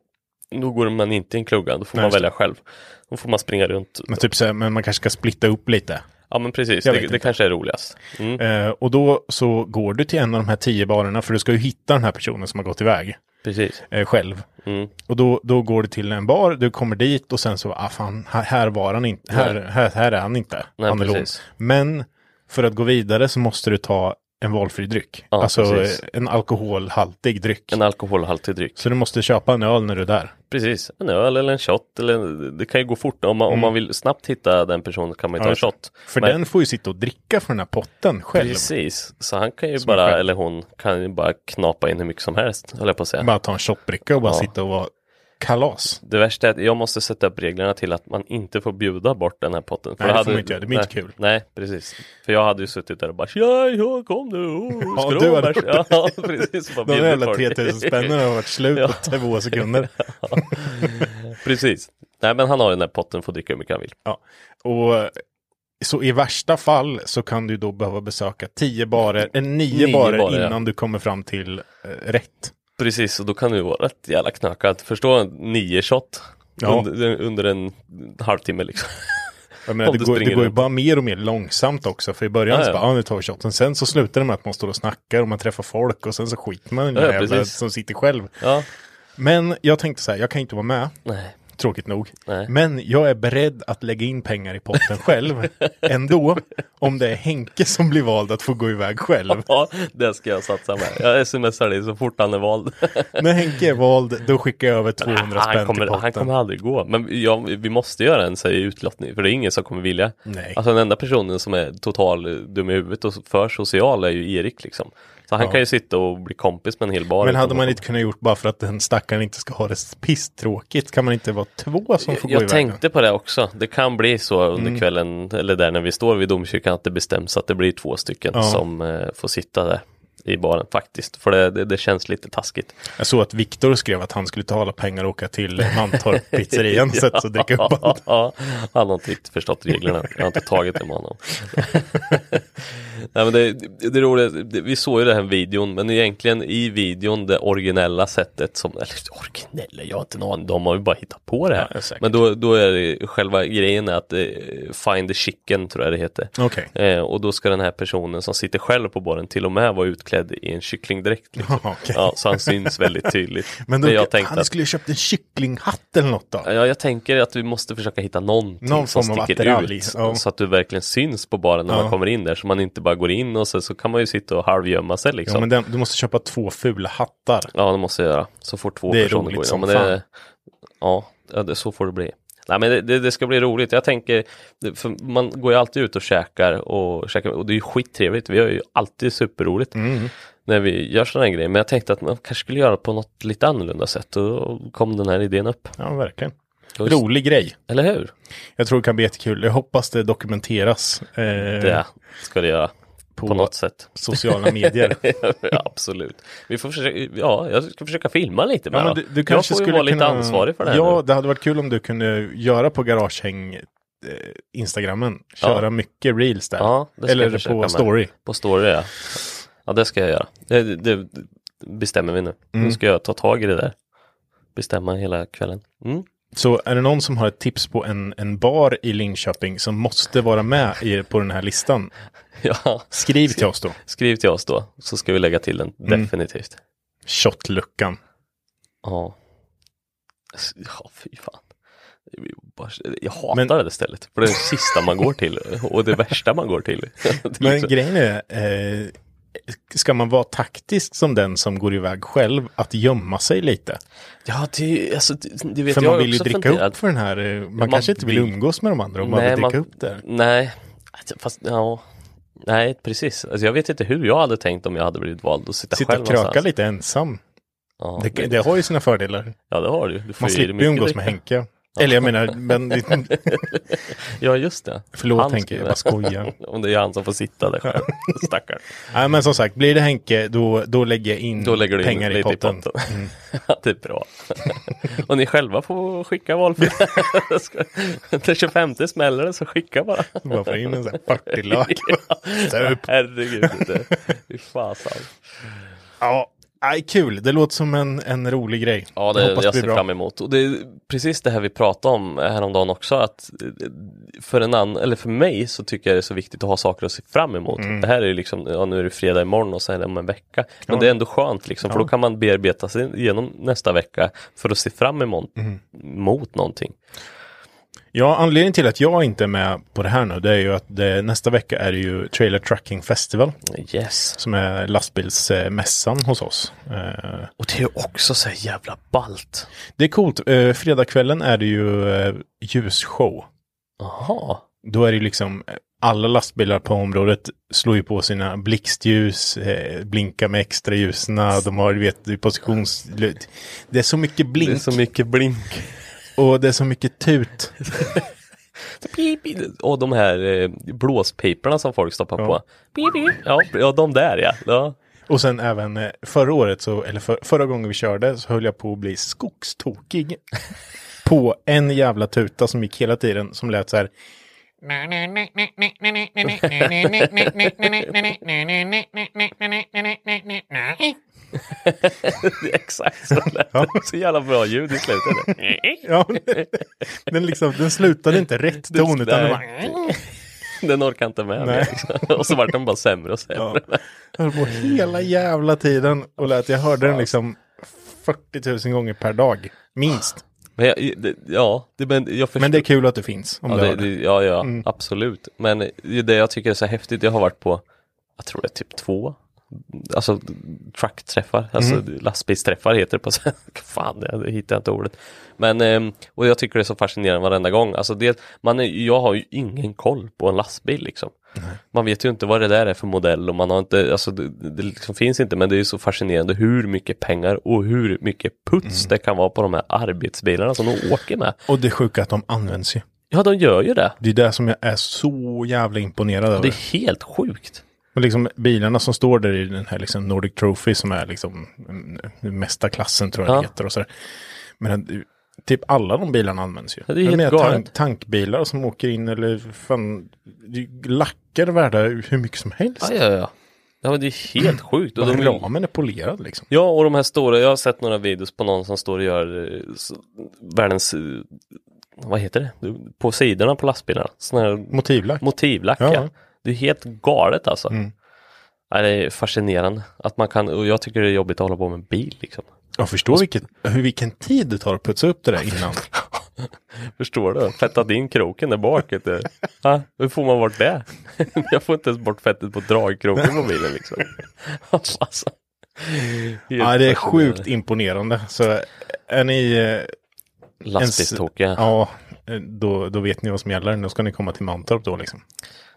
då går man inte i en klunga, då får Nej, man just det. välja själv. Då får man springa runt. Men typ så här, men man kanske ska splitta upp lite. Ja men precis, det, det kanske är roligast. Mm. Eh, och då så går du till en av de här tio barerna, för du ska ju hitta den här personen som har gått iväg Precis. eh, själv. Mm. Och då, då går du till en bar, du kommer dit och sen så, ah fan, här, här var han inte, här, här, här är han inte. Nej, han. Men för att gå vidare så måste du ta en valfri dryck. Ja, alltså precis. en alkoholhaltig dryck. En alkoholhaltig dryck. Så du måste köpa en öl när du är där. Precis, en öl eller en shot. Eller, det kan ju gå fort. Om man, om man vill snabbt hitta den personen kan man ju ta Mm. Ja, en shot. För Men- den får ju sitta och dricka från den här potten själv. Precis, så han kan ju Som bara, eller hon kan ju bara knapa in hur mycket som helst, höll jag på att säga. Bara ta en shotbricka och bara Ja. sitta och vara kalas. Det värsta är att jag måste sätta upp reglerna till att man inte får bjuda bort den här potten. Nej, då det får man inte göra. Det blir nej, inte kul. Nej, precis. För jag hade ju suttit där och bara ja, ja kom nu, oh, (laughs) Ja, du ha hade bärs?" gjort det. Ja, (laughs) precis. De bjudit jävla folk. 3000 spännen har varit slut (laughs) Ja. på två sekunder. Precis. Nej, men han har ju den här potten, får dricka hur mycket han vill. Ja. Och så i värsta fall så kan du då behöva besöka tio barer, eller nio, Nio barer, barer, ja. innan du kommer fram till eh, rätt. Precis, och då kan det ju vara rätt jävla knökat. Förstå nio shot Ja. under, under en halvtimme liksom. Jag menar, (laughs) det, går, det går ju bara mer och mer långsamt också. För i början Ja, så ja. bara, ja nu tar vi shoten. Sen så slutar det med att man står och snackar och man träffar folk och sen så skiter man i den Ja, jävla precis. som sitter själv. Ja, Men jag tänkte så här, jag kan inte vara med, nej. Tråkigt nog. Nej. Men jag är beredd att lägga in pengar i potten själv (laughs) ändå. Om det är Henke som blir vald att få gå iväg själv. Ja, det ska jag satsa med. Jag smsar dig så fort han är vald. (laughs) När Henke är vald, då skickar jag över 200 spänn till kommer, potten. han kommer aldrig gå. Men ja, vi måste göra en här utlottning, för det är ingen som kommer vilja. Nej. Alltså den enda personen som är total dum i huvudet och för social är ju Erik liksom. Så han Ja. kan ju sitta och bli kompis med en hel bar. Men hade man inte kunnat gjort bara för att den stackaren inte ska ha det pisstråkigt? Kan man inte vara två som får gå Jag tänkte på det också. Det kan bli så under Mm. kvällen, eller där när vi står vid domkyrkan, att det bestäms att det blir två stycken Ja. som eh, får sitta där i baren faktiskt. För det, det, det känns lite taskigt. Jag såg att Viktor skrev att han skulle ta alla pengar och åka till Mantorp pizzerian och (laughs) dricka upp allt. ja, han har inte riktigt förstått reglerna. Jag har inte tagit det med honom. Nej, men det, det, det roliga, det, vi såg ju den här videon, men egentligen i videon det originella sättet som, eller originella, jag har inte någon de har ju bara hittat på det här. Ja, men då, då är det själva grejen är att eh, find the chicken tror jag det heter. Okej. Eh, och då ska den här personen som sitter själv på baren till och med vara utklädd i en kycklingdräkt. Liksom. (laughs) Okej. Ja, så han syns väldigt tydligt. (laughs) Men då, jag tänkte han skulle ju köpt en kycklinghatt eller något då. Ja, jag tänker att vi måste försöka hitta någonting Någon som sticker ut. ja. Så att du verkligen syns på baren när Ja. man kommer in där. Så man inte bara går in och så, så kan man ju sitta och halvgömma sig Ja, liksom. men den, du måste köpa två fula hattar. Ja, det måste jag göra. Så fort två Det är personer roligt går in. Ja, men det, fan. ja, ja det, så får det bli. Nej men det, det, det ska bli roligt. Jag tänker, man går ju alltid ut och käkar och käkar och det är ju skittrevligt. Vi har ju alltid superroligt Mm. när vi gör sådana här grejer. Men jag tänkte att man kanske skulle göra det på något lite annorlunda sätt och då kom den här idén upp. Ja, verkligen. Just- Rolig grej. Eller hur? Jag tror det kan bli jättekul. Jag hoppas det dokumenteras eh, Det ska det göra. På, På något sätt. sociala medier. (laughs) ja, absolut. Vi får försöka, ja, jag ska försöka filma lite Ja, bara. men du, du jag kanske får ju skulle vara lite kunna... ansvarig för det här Ja, nu. det hade varit kul om du kunde göra på Garagehäng eh, Instagrammen. Köra Ja. mycket reels där. Ja, det ska jag Eller på med. story. På story ja. Ja, det ska jag göra. Det, det bestämmer vi nu. Mm. Nu ska jag ta tag i det där. Bestämma hela kvällen. Mm. Så är det någon som har ett tips på en, en bar i Linköping som måste vara med i, på den här listan? (laughs) Ja, Skriv till oss då. skriv till oss då så ska vi lägga till den Mm. definitivt. Shotluckan. Ja. Ja, fy fan. Jag hatar Men- det stället. För det är det sista man går till och det värsta man går till. (laughs) (laughs) Men liksom- grejen är, eh, ska man vara taktisk som den som går iväg själv, att gömma sig lite? Ja, det, alltså, det, vet För jag man vill ju dricka funderat. upp för den här, eh, man, man kanske inte vill umgås med de andra om man Nej, vill dricka man- upp det. Nej, Alltså, fast ja. Nej, precis. Alltså, jag vet inte hur jag hade tänkt om jag hade blivit vald att sitta, Sitta själv och kröka lite ensam. Ja, Det, det har ju sina fördelar. ja, det har du. du Man slipper ju umgås med. Henke. Eller jag menar, men (laughs) Ja, just det. Förlåt, Han Henke, jag bara skojar. (laughs) Om det är han som får sitta där själv. (laughs) Stackarn. Nej men som sagt, blir det Henke då, då lägger jag in Då lägger du in pengar i lite potten. i potten. Ja, det är bra. Och ni själva får skicka valfritt. Den 25 smäller det så skicka bara. Bara få in en sån här 40-lök. Sup. Herregud. Fy fasen. Ja, nej, kul. Det låter som en, en rolig grej. Ja, det, jag blir ser bra. fram emot. Och det är precis det här vi pratade om häromdagen också. Att eh, för en annan, eller för mig så tycker jag det är så viktigt att ha saker att se fram emot. Mm. Det här är ju liksom, ja nu är det fredag imorgon och sen är det om en vecka. Men det är ändå skönt liksom, för då kan man bearbeta sig igenom nästa vecka för att se fram emot Mm. mot någonting. Ja, anledningen till att jag inte är med på det här nu, det är ju att det, nästa vecka är det ju Trailer Trucking Festival. Yes. Som är lastbilsmässan hos oss. Eh, Och det är ju också så jävla ballt. Det är coolt. Eh, fredagskvällen är det ju eh, ljusshow. Jaha. Då är det ju liksom alla lastbilar på området slår ju på sina blixtljus, eh, blinkar med extra ljusen. De har, du vet, positions... Det är så mycket Det blink är så mycket blink. Och det är så mycket tut. (laughs) Och de här eh, blåspiporna som folk stoppar Ja. på. Ja, de där ja. ja. Och sen även eh, förra året, så, eller för, förra gången vi körde, så höll jag på att bli skogstokig. (laughs) på en jävla tuta som gick hela tiden, som lät så här. (laughs) (laughs) Exakt så lät det. Så jävla bra ljud i slutet. (laughs) Ja, den, liksom, den slutade inte rätt ton, utan den bara... Den orkar inte med mer, liksom. Och så vart den bara sämre och sämre. Ja. Jag höll på hela jävla tiden och lät, jag hörde den liksom 40 000 gånger per dag, minst. Men jag, det, ja, det, men jag förstår. Men det är kul att det finns. Om ja, det. det, ja, ja Mm. absolut. Men det jag tycker är så häftigt, jag har varit på, jag tror det är typ två, alltså truckträffar, alltså Mm. lastbilsträffar heter det på (laughs) svenska. Fan, det, det hittar jag inte ordet. Men, ehm, och jag tycker det är så fascinerande varenda gång. Alltså det, man är, jag har ju ingen koll på en lastbil liksom. Man vet ju inte vad det där är för modell och man har inte, alltså det, det liksom finns inte men det är så fascinerande hur mycket pengar och hur mycket puts Mm. det kan vara på de här arbetsbilarna som de åker med. Och det sjuka att de används ju. Ja, de gör ju det. Det är det som jag är så jävla imponerad över. Det är helt sjukt. Och liksom bilarna som står där i den här liksom Nordic Trophy som är liksom mesta klassen tror jag Ja. det heter och sådär. Men typ alla de bilarna används ju. Ja, det är helt galet. tank, tankbilar som åker in eller fan, lackar värda hur mycket som helst. Ja, ja, ja. Ja, men det är helt sjukt. Och de, ramen är polerad liksom. ja, och de här stora, jag har sett några videos på någon som står och gör eh, s- världens, eh, vad heter det, på sidorna på lastbilarna. Sådana här Motivlack. motivlack. Ja. Ja. Det är helt galet alltså. Mm. Ja, det är fascinerande att man kan, och jag tycker det är jobbigt att hålla på med en bil liksom. Jag förstår vilket, hur, vilken tid det tar att putsa upp det där innan. (laughs) Förstår du? Fettat in kroken där bak. du. Ja, hur får man bort det? (laughs) Jag får inte ens bort fettet på dragkroken på bilen liksom. (laughs) alltså. Ja, det är sjukt imponerande. Så är ni... eh, Lastbilstokiga. Ja, eh, då, då vet ni vad som gäller. Nu ska ni komma till Mantorp då liksom.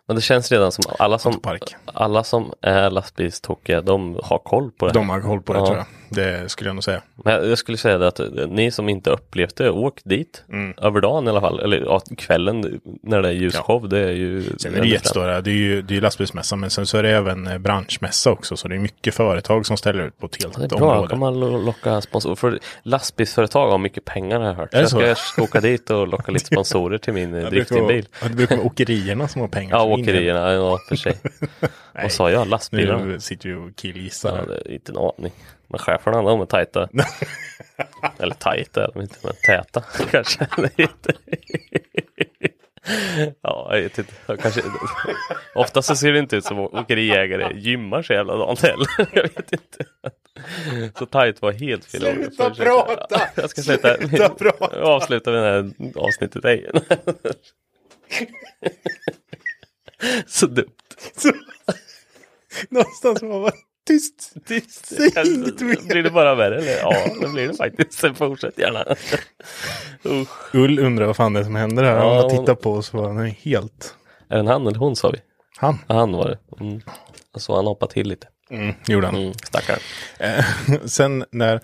Men det känns redan som alla som, alla som är lastbilstokiga, de har koll på det här. De har koll på det Ja. tror jag. Det skulle jag nog säga. Men jag, skulle säga det att eh, ni som inte upplevt det, åk dit. Mm. Över dagen i alla fall. Eller ja, kvällen när det är ljusshow, det är ju... Sen är det jättestora, det är ju det är lastbilsmässan men sen så är det även eh, branschmässa också så det är mycket företag som ställer ut på ett helt Det är bra, område. kan man lo- locka sponsorer. För lastbilsföretag har mycket pengar har jag hört. Så jag ska åka dit och locka lite (laughs) sponsorer till min eh, driftingbil. ja, Det brukar vara åkerierna som har pengar. Ja, åkerierna, ja för sig. (laughs) Vad sa jag? Lastbilarna? Nu sitter vi och killgissar. Ja, inte en aning. Men cheferna, de är tajta. (laughs) Eller tajta är de inte, men täta (laughs) kanske. Ja, jag vet inte. Jag Kanske, ofta så ser det inte ut som åkeriägare gymmar så jävla dagen heller. (laughs) Jag vet inte. Så tajt var helt fel. Sluta prata! Jag ska sluta, Sluta prata! avsluta med det här avsnittet. Så dumt. Någonstans var man tyst. Tyst. Säg inget mer. Blir det bara värre eller? Ja, det blir det faktiskt. Sen fortsätt gärna. Usch. Ull undrar vad fan det är som händer här. Ja, Han tittar på oss och är helt... Är det en han eller hon sa vi? Han. Han var det. Mm. Så han hoppade till lite. Mm, gjorde han. Mm, stackaren. Eh, (laughs) Sen när,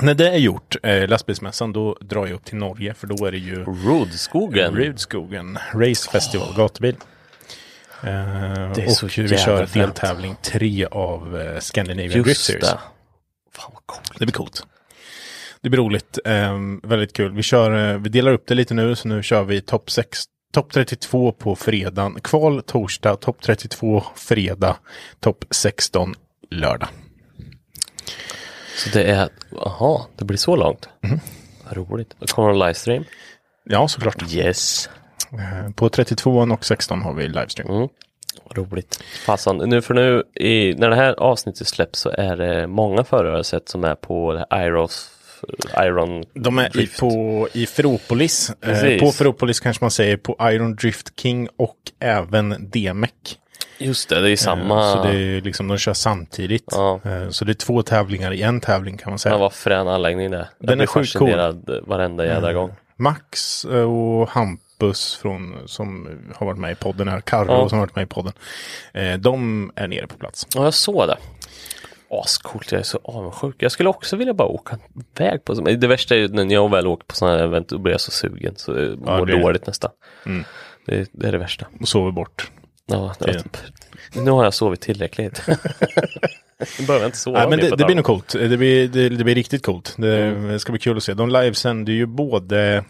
när det är gjort, eh, lastbilsmässan, då drar jag upp till Norge. För då är det ju Rodskogen. Rudskogen Race Festival gatubil. Eh, och så vi kör deltävling tre av eh, Scandinavian Drift Just Series. det. Fan vad coolt. Det blir coolt. Det blir roligt. Eh, väldigt kul. Vi, kör, eh, vi delar upp det lite nu, så nu kör vi topp 6. Topp 32 på fredagen. Kval torsdag, topp 32 fredag, topp 16 lördag. Så det är, jaha, det blir så långt. Vad roligt. Kommer det livestream? Ja, såklart. Yes. Eh, På 32 och 16 har vi livestream. Mm. Roligt. Fasen, nu för nu i, när det här avsnittet släpps så är det många förare sett som är på Iros, Iron De är i, Drift. på, i Ferropolis. Eh, Precis. på Ferropolis kanske man säger på Iron Drift King och även DMEC. Just det, det är Eh, samma. Så det är liksom, de kör samtidigt. Ja. Eh, Så det är två tävlingar i en tävling kan man säga. Men vad frän anläggning det är. Den är sjukt fascinerad varenda jädra gång. Max eh, och Hampus från, som har varit med i podden här, Carro Ja. som har varit med i podden. eh, De är nere på plats. Ja, jag såg det. Ascoolt, jag är så avundsjuk. Jag skulle också vilja bara åka iväg på men Det värsta är ju när jag väl åker på sådana här event, då blir jag så sugen. Så jag mår det är- dåligt nästan. Mm. Det, det är det värsta. Och sover bort. Ja, jag, nu har jag sovit tillräckligt. (laughs) nu behöver inte sova Nej, men det, det blir nog coolt. Det blir, det, det blir riktigt coolt. Det, Mm. ska bli kul att se. De livesänder ju både,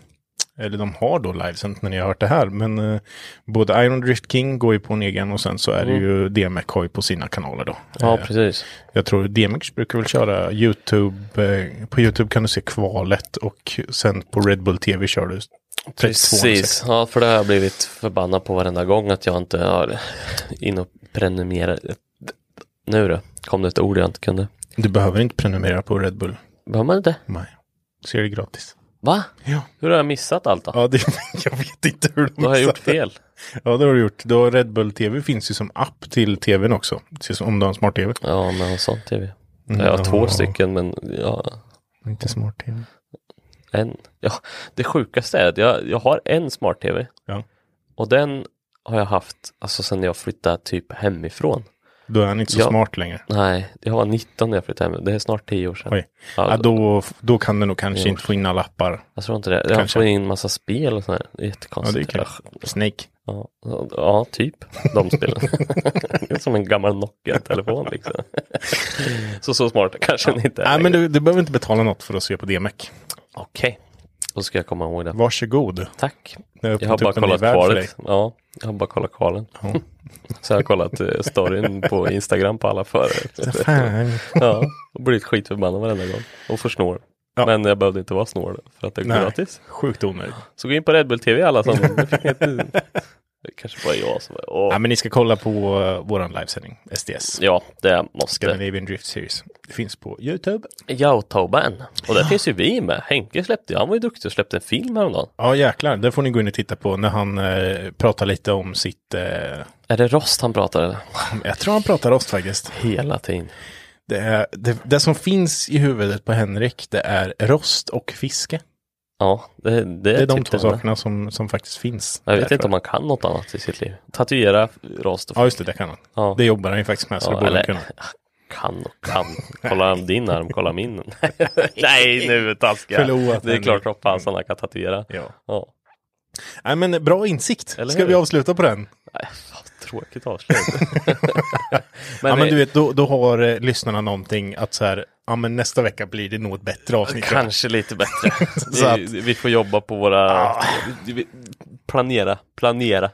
eller de har då livesänt när ni har hört det här, men eh, både Iron Drift King går ju på en egen och sen så är det ju DMX har ju på sina kanaler då. Mm. Ja, Eh, precis. Jag tror DMX brukar väl köra YouTube. Eh, på YouTube kan du se kvalet och sen på Red Bull TV kör du 32 Precis, ja, för det har jag blivit förbannad på varenda gång att jag inte har in och prenumererat. Nu då, kom det ett ord jag inte kunde. Du behöver inte prenumerera på Red Bull. Behöver man inte? Nej. Ser det gratis. Va? Ja. Hur har jag missat allt då? Ja, det, (laughs) jag vet inte hur de Då har jag gjort fel. Ja, det har du gjort. Då Red Bull TV finns ju som app till tvn också. Precis om du har en smart TV. Ja, men sån tv. Mm, Jag har två ja. stycken, men ja, Inte smart TV. en. Ja, det sjukaste är att jag, jag har en smart-tv. Ja. Och den har jag haft, alltså sen jag flyttade typ hemifrån. Då är han inte så Ja. smart längre. Nej, jag var 19 när jag flyttade hem. Det är snart 10 år sedan. Oj. Ja, Ja, då, då kan du nog kanske inte få in alla appar. Jag tror inte det. Jag Kanske. får in massa spel och sådär. Det är Ja, jättekonstigt. det är. Snake. Ja, ja, typ de spelen. (laughs) Som en gammal Nokia-telefon liksom. så så smart kanske den inte är. Nej, men du, du behöver inte betala något för att se på DMEC. Okej, då ska jag komma ihåg det. Varsågod. Tack. Har Jag har bara kollat kvalet. Ja, jag har bara kollat kvalen. Så jag har kollat eh, storyn på Instagram på alla förare. (laughs) Ja, och blivit skitförbannad varenda gång. Och för snår. Ja. Men jag behövde inte vara snår för att det är Nej. gratis. Sjukt onödigt. Så gå in på Red Bull TV alla som... (laughs) Fick det kanske bara jag som... Åh. Ja, men ni ska kolla på uh, våran livesändning. SDS. Ja, det måste. Scandinavian Drift Series. Det finns på YouTube. Youtuben. Och där finns ju vi med. Henke släppte, han var ju duktig och släppte en film häromdagen. Ja, jäklar. Det får ni gå in och titta på när han eh, pratar lite om sitt... Eh, Är det rost han pratar eller? jag tror han pratar rost faktiskt. Hela tiden. Det, är, det, det som finns i huvudet på Henrik, det är rost och fiske. Ja, det, det, Det är de typ två sakerna som, som faktiskt finns. Jag vet inte om man kan något annat i sitt liv. Tatuera rost och Ja, just det, det kan han. Ja. Det jobbar han ju faktiskt med, så Ja, det borde han eller- kunna. (laughs) Kan och kan. Kolla om (laughs) din arm, kolla min. (laughs) Nej, nu taskiga. Förlåt, Det är klart som fasen han kan tatuera. Ja. Ja. Nej, men bra insikt. Eller Ska hur? vi avsluta på den? Nej, tråkigt avslut. ja, men du vet, då, då har eh, lyssnarna någonting att så här, ja men nästa vecka blir det nog ett bättre avsnitt. Kanske lite bättre. (laughs) Så vi, vi får jobba på våra... Planera, planera.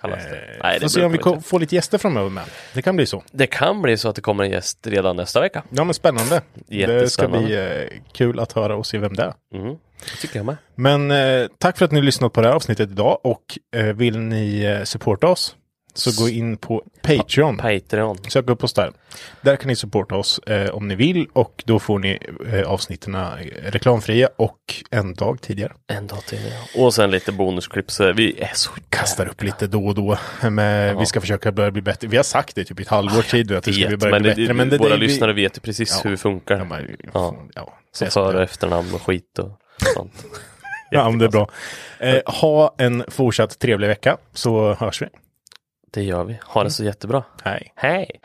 kallas det. Eh, Nej, får se om vi ko- får lite gäster framöver med. Det kan bli så. Det kan bli så att det kommer en gäst redan nästa vecka. Ja men spännande. Det ska Jättespännande. bli eh, kul att höra och se vem det är. Mm. Det tycker jag med. Men eh, tack för att ni har lyssnat på det här avsnittet idag och eh, vill ni eh, supporta oss så gå in på Patreon. Patreon. Sök upp oss där. Där kan ni supporta oss eh, om ni vill och då får ni eh, avsnitten eh, reklamfria och en dag tidigare. En dag ja. Och sen lite bonusklipp. Så vi är så Kastar upp lite då och då. (laughs) Men Vi ska försöka börja bli bättre. Vi har sagt det typ i ett halvårs tid att det ska vi vet, börja men bli det, bättre. Men det, våra det, vi- lyssnare vet ju precis Ja. hur vi funkar. Ja, men, Ja. ja. Det- för och efternamn och skit och sånt. (laughs) Ja, men det är bra. Eh, ha en fortsatt trevlig vecka så hörs vi. Det gör vi. Ha det så jättebra. Hej. Hej!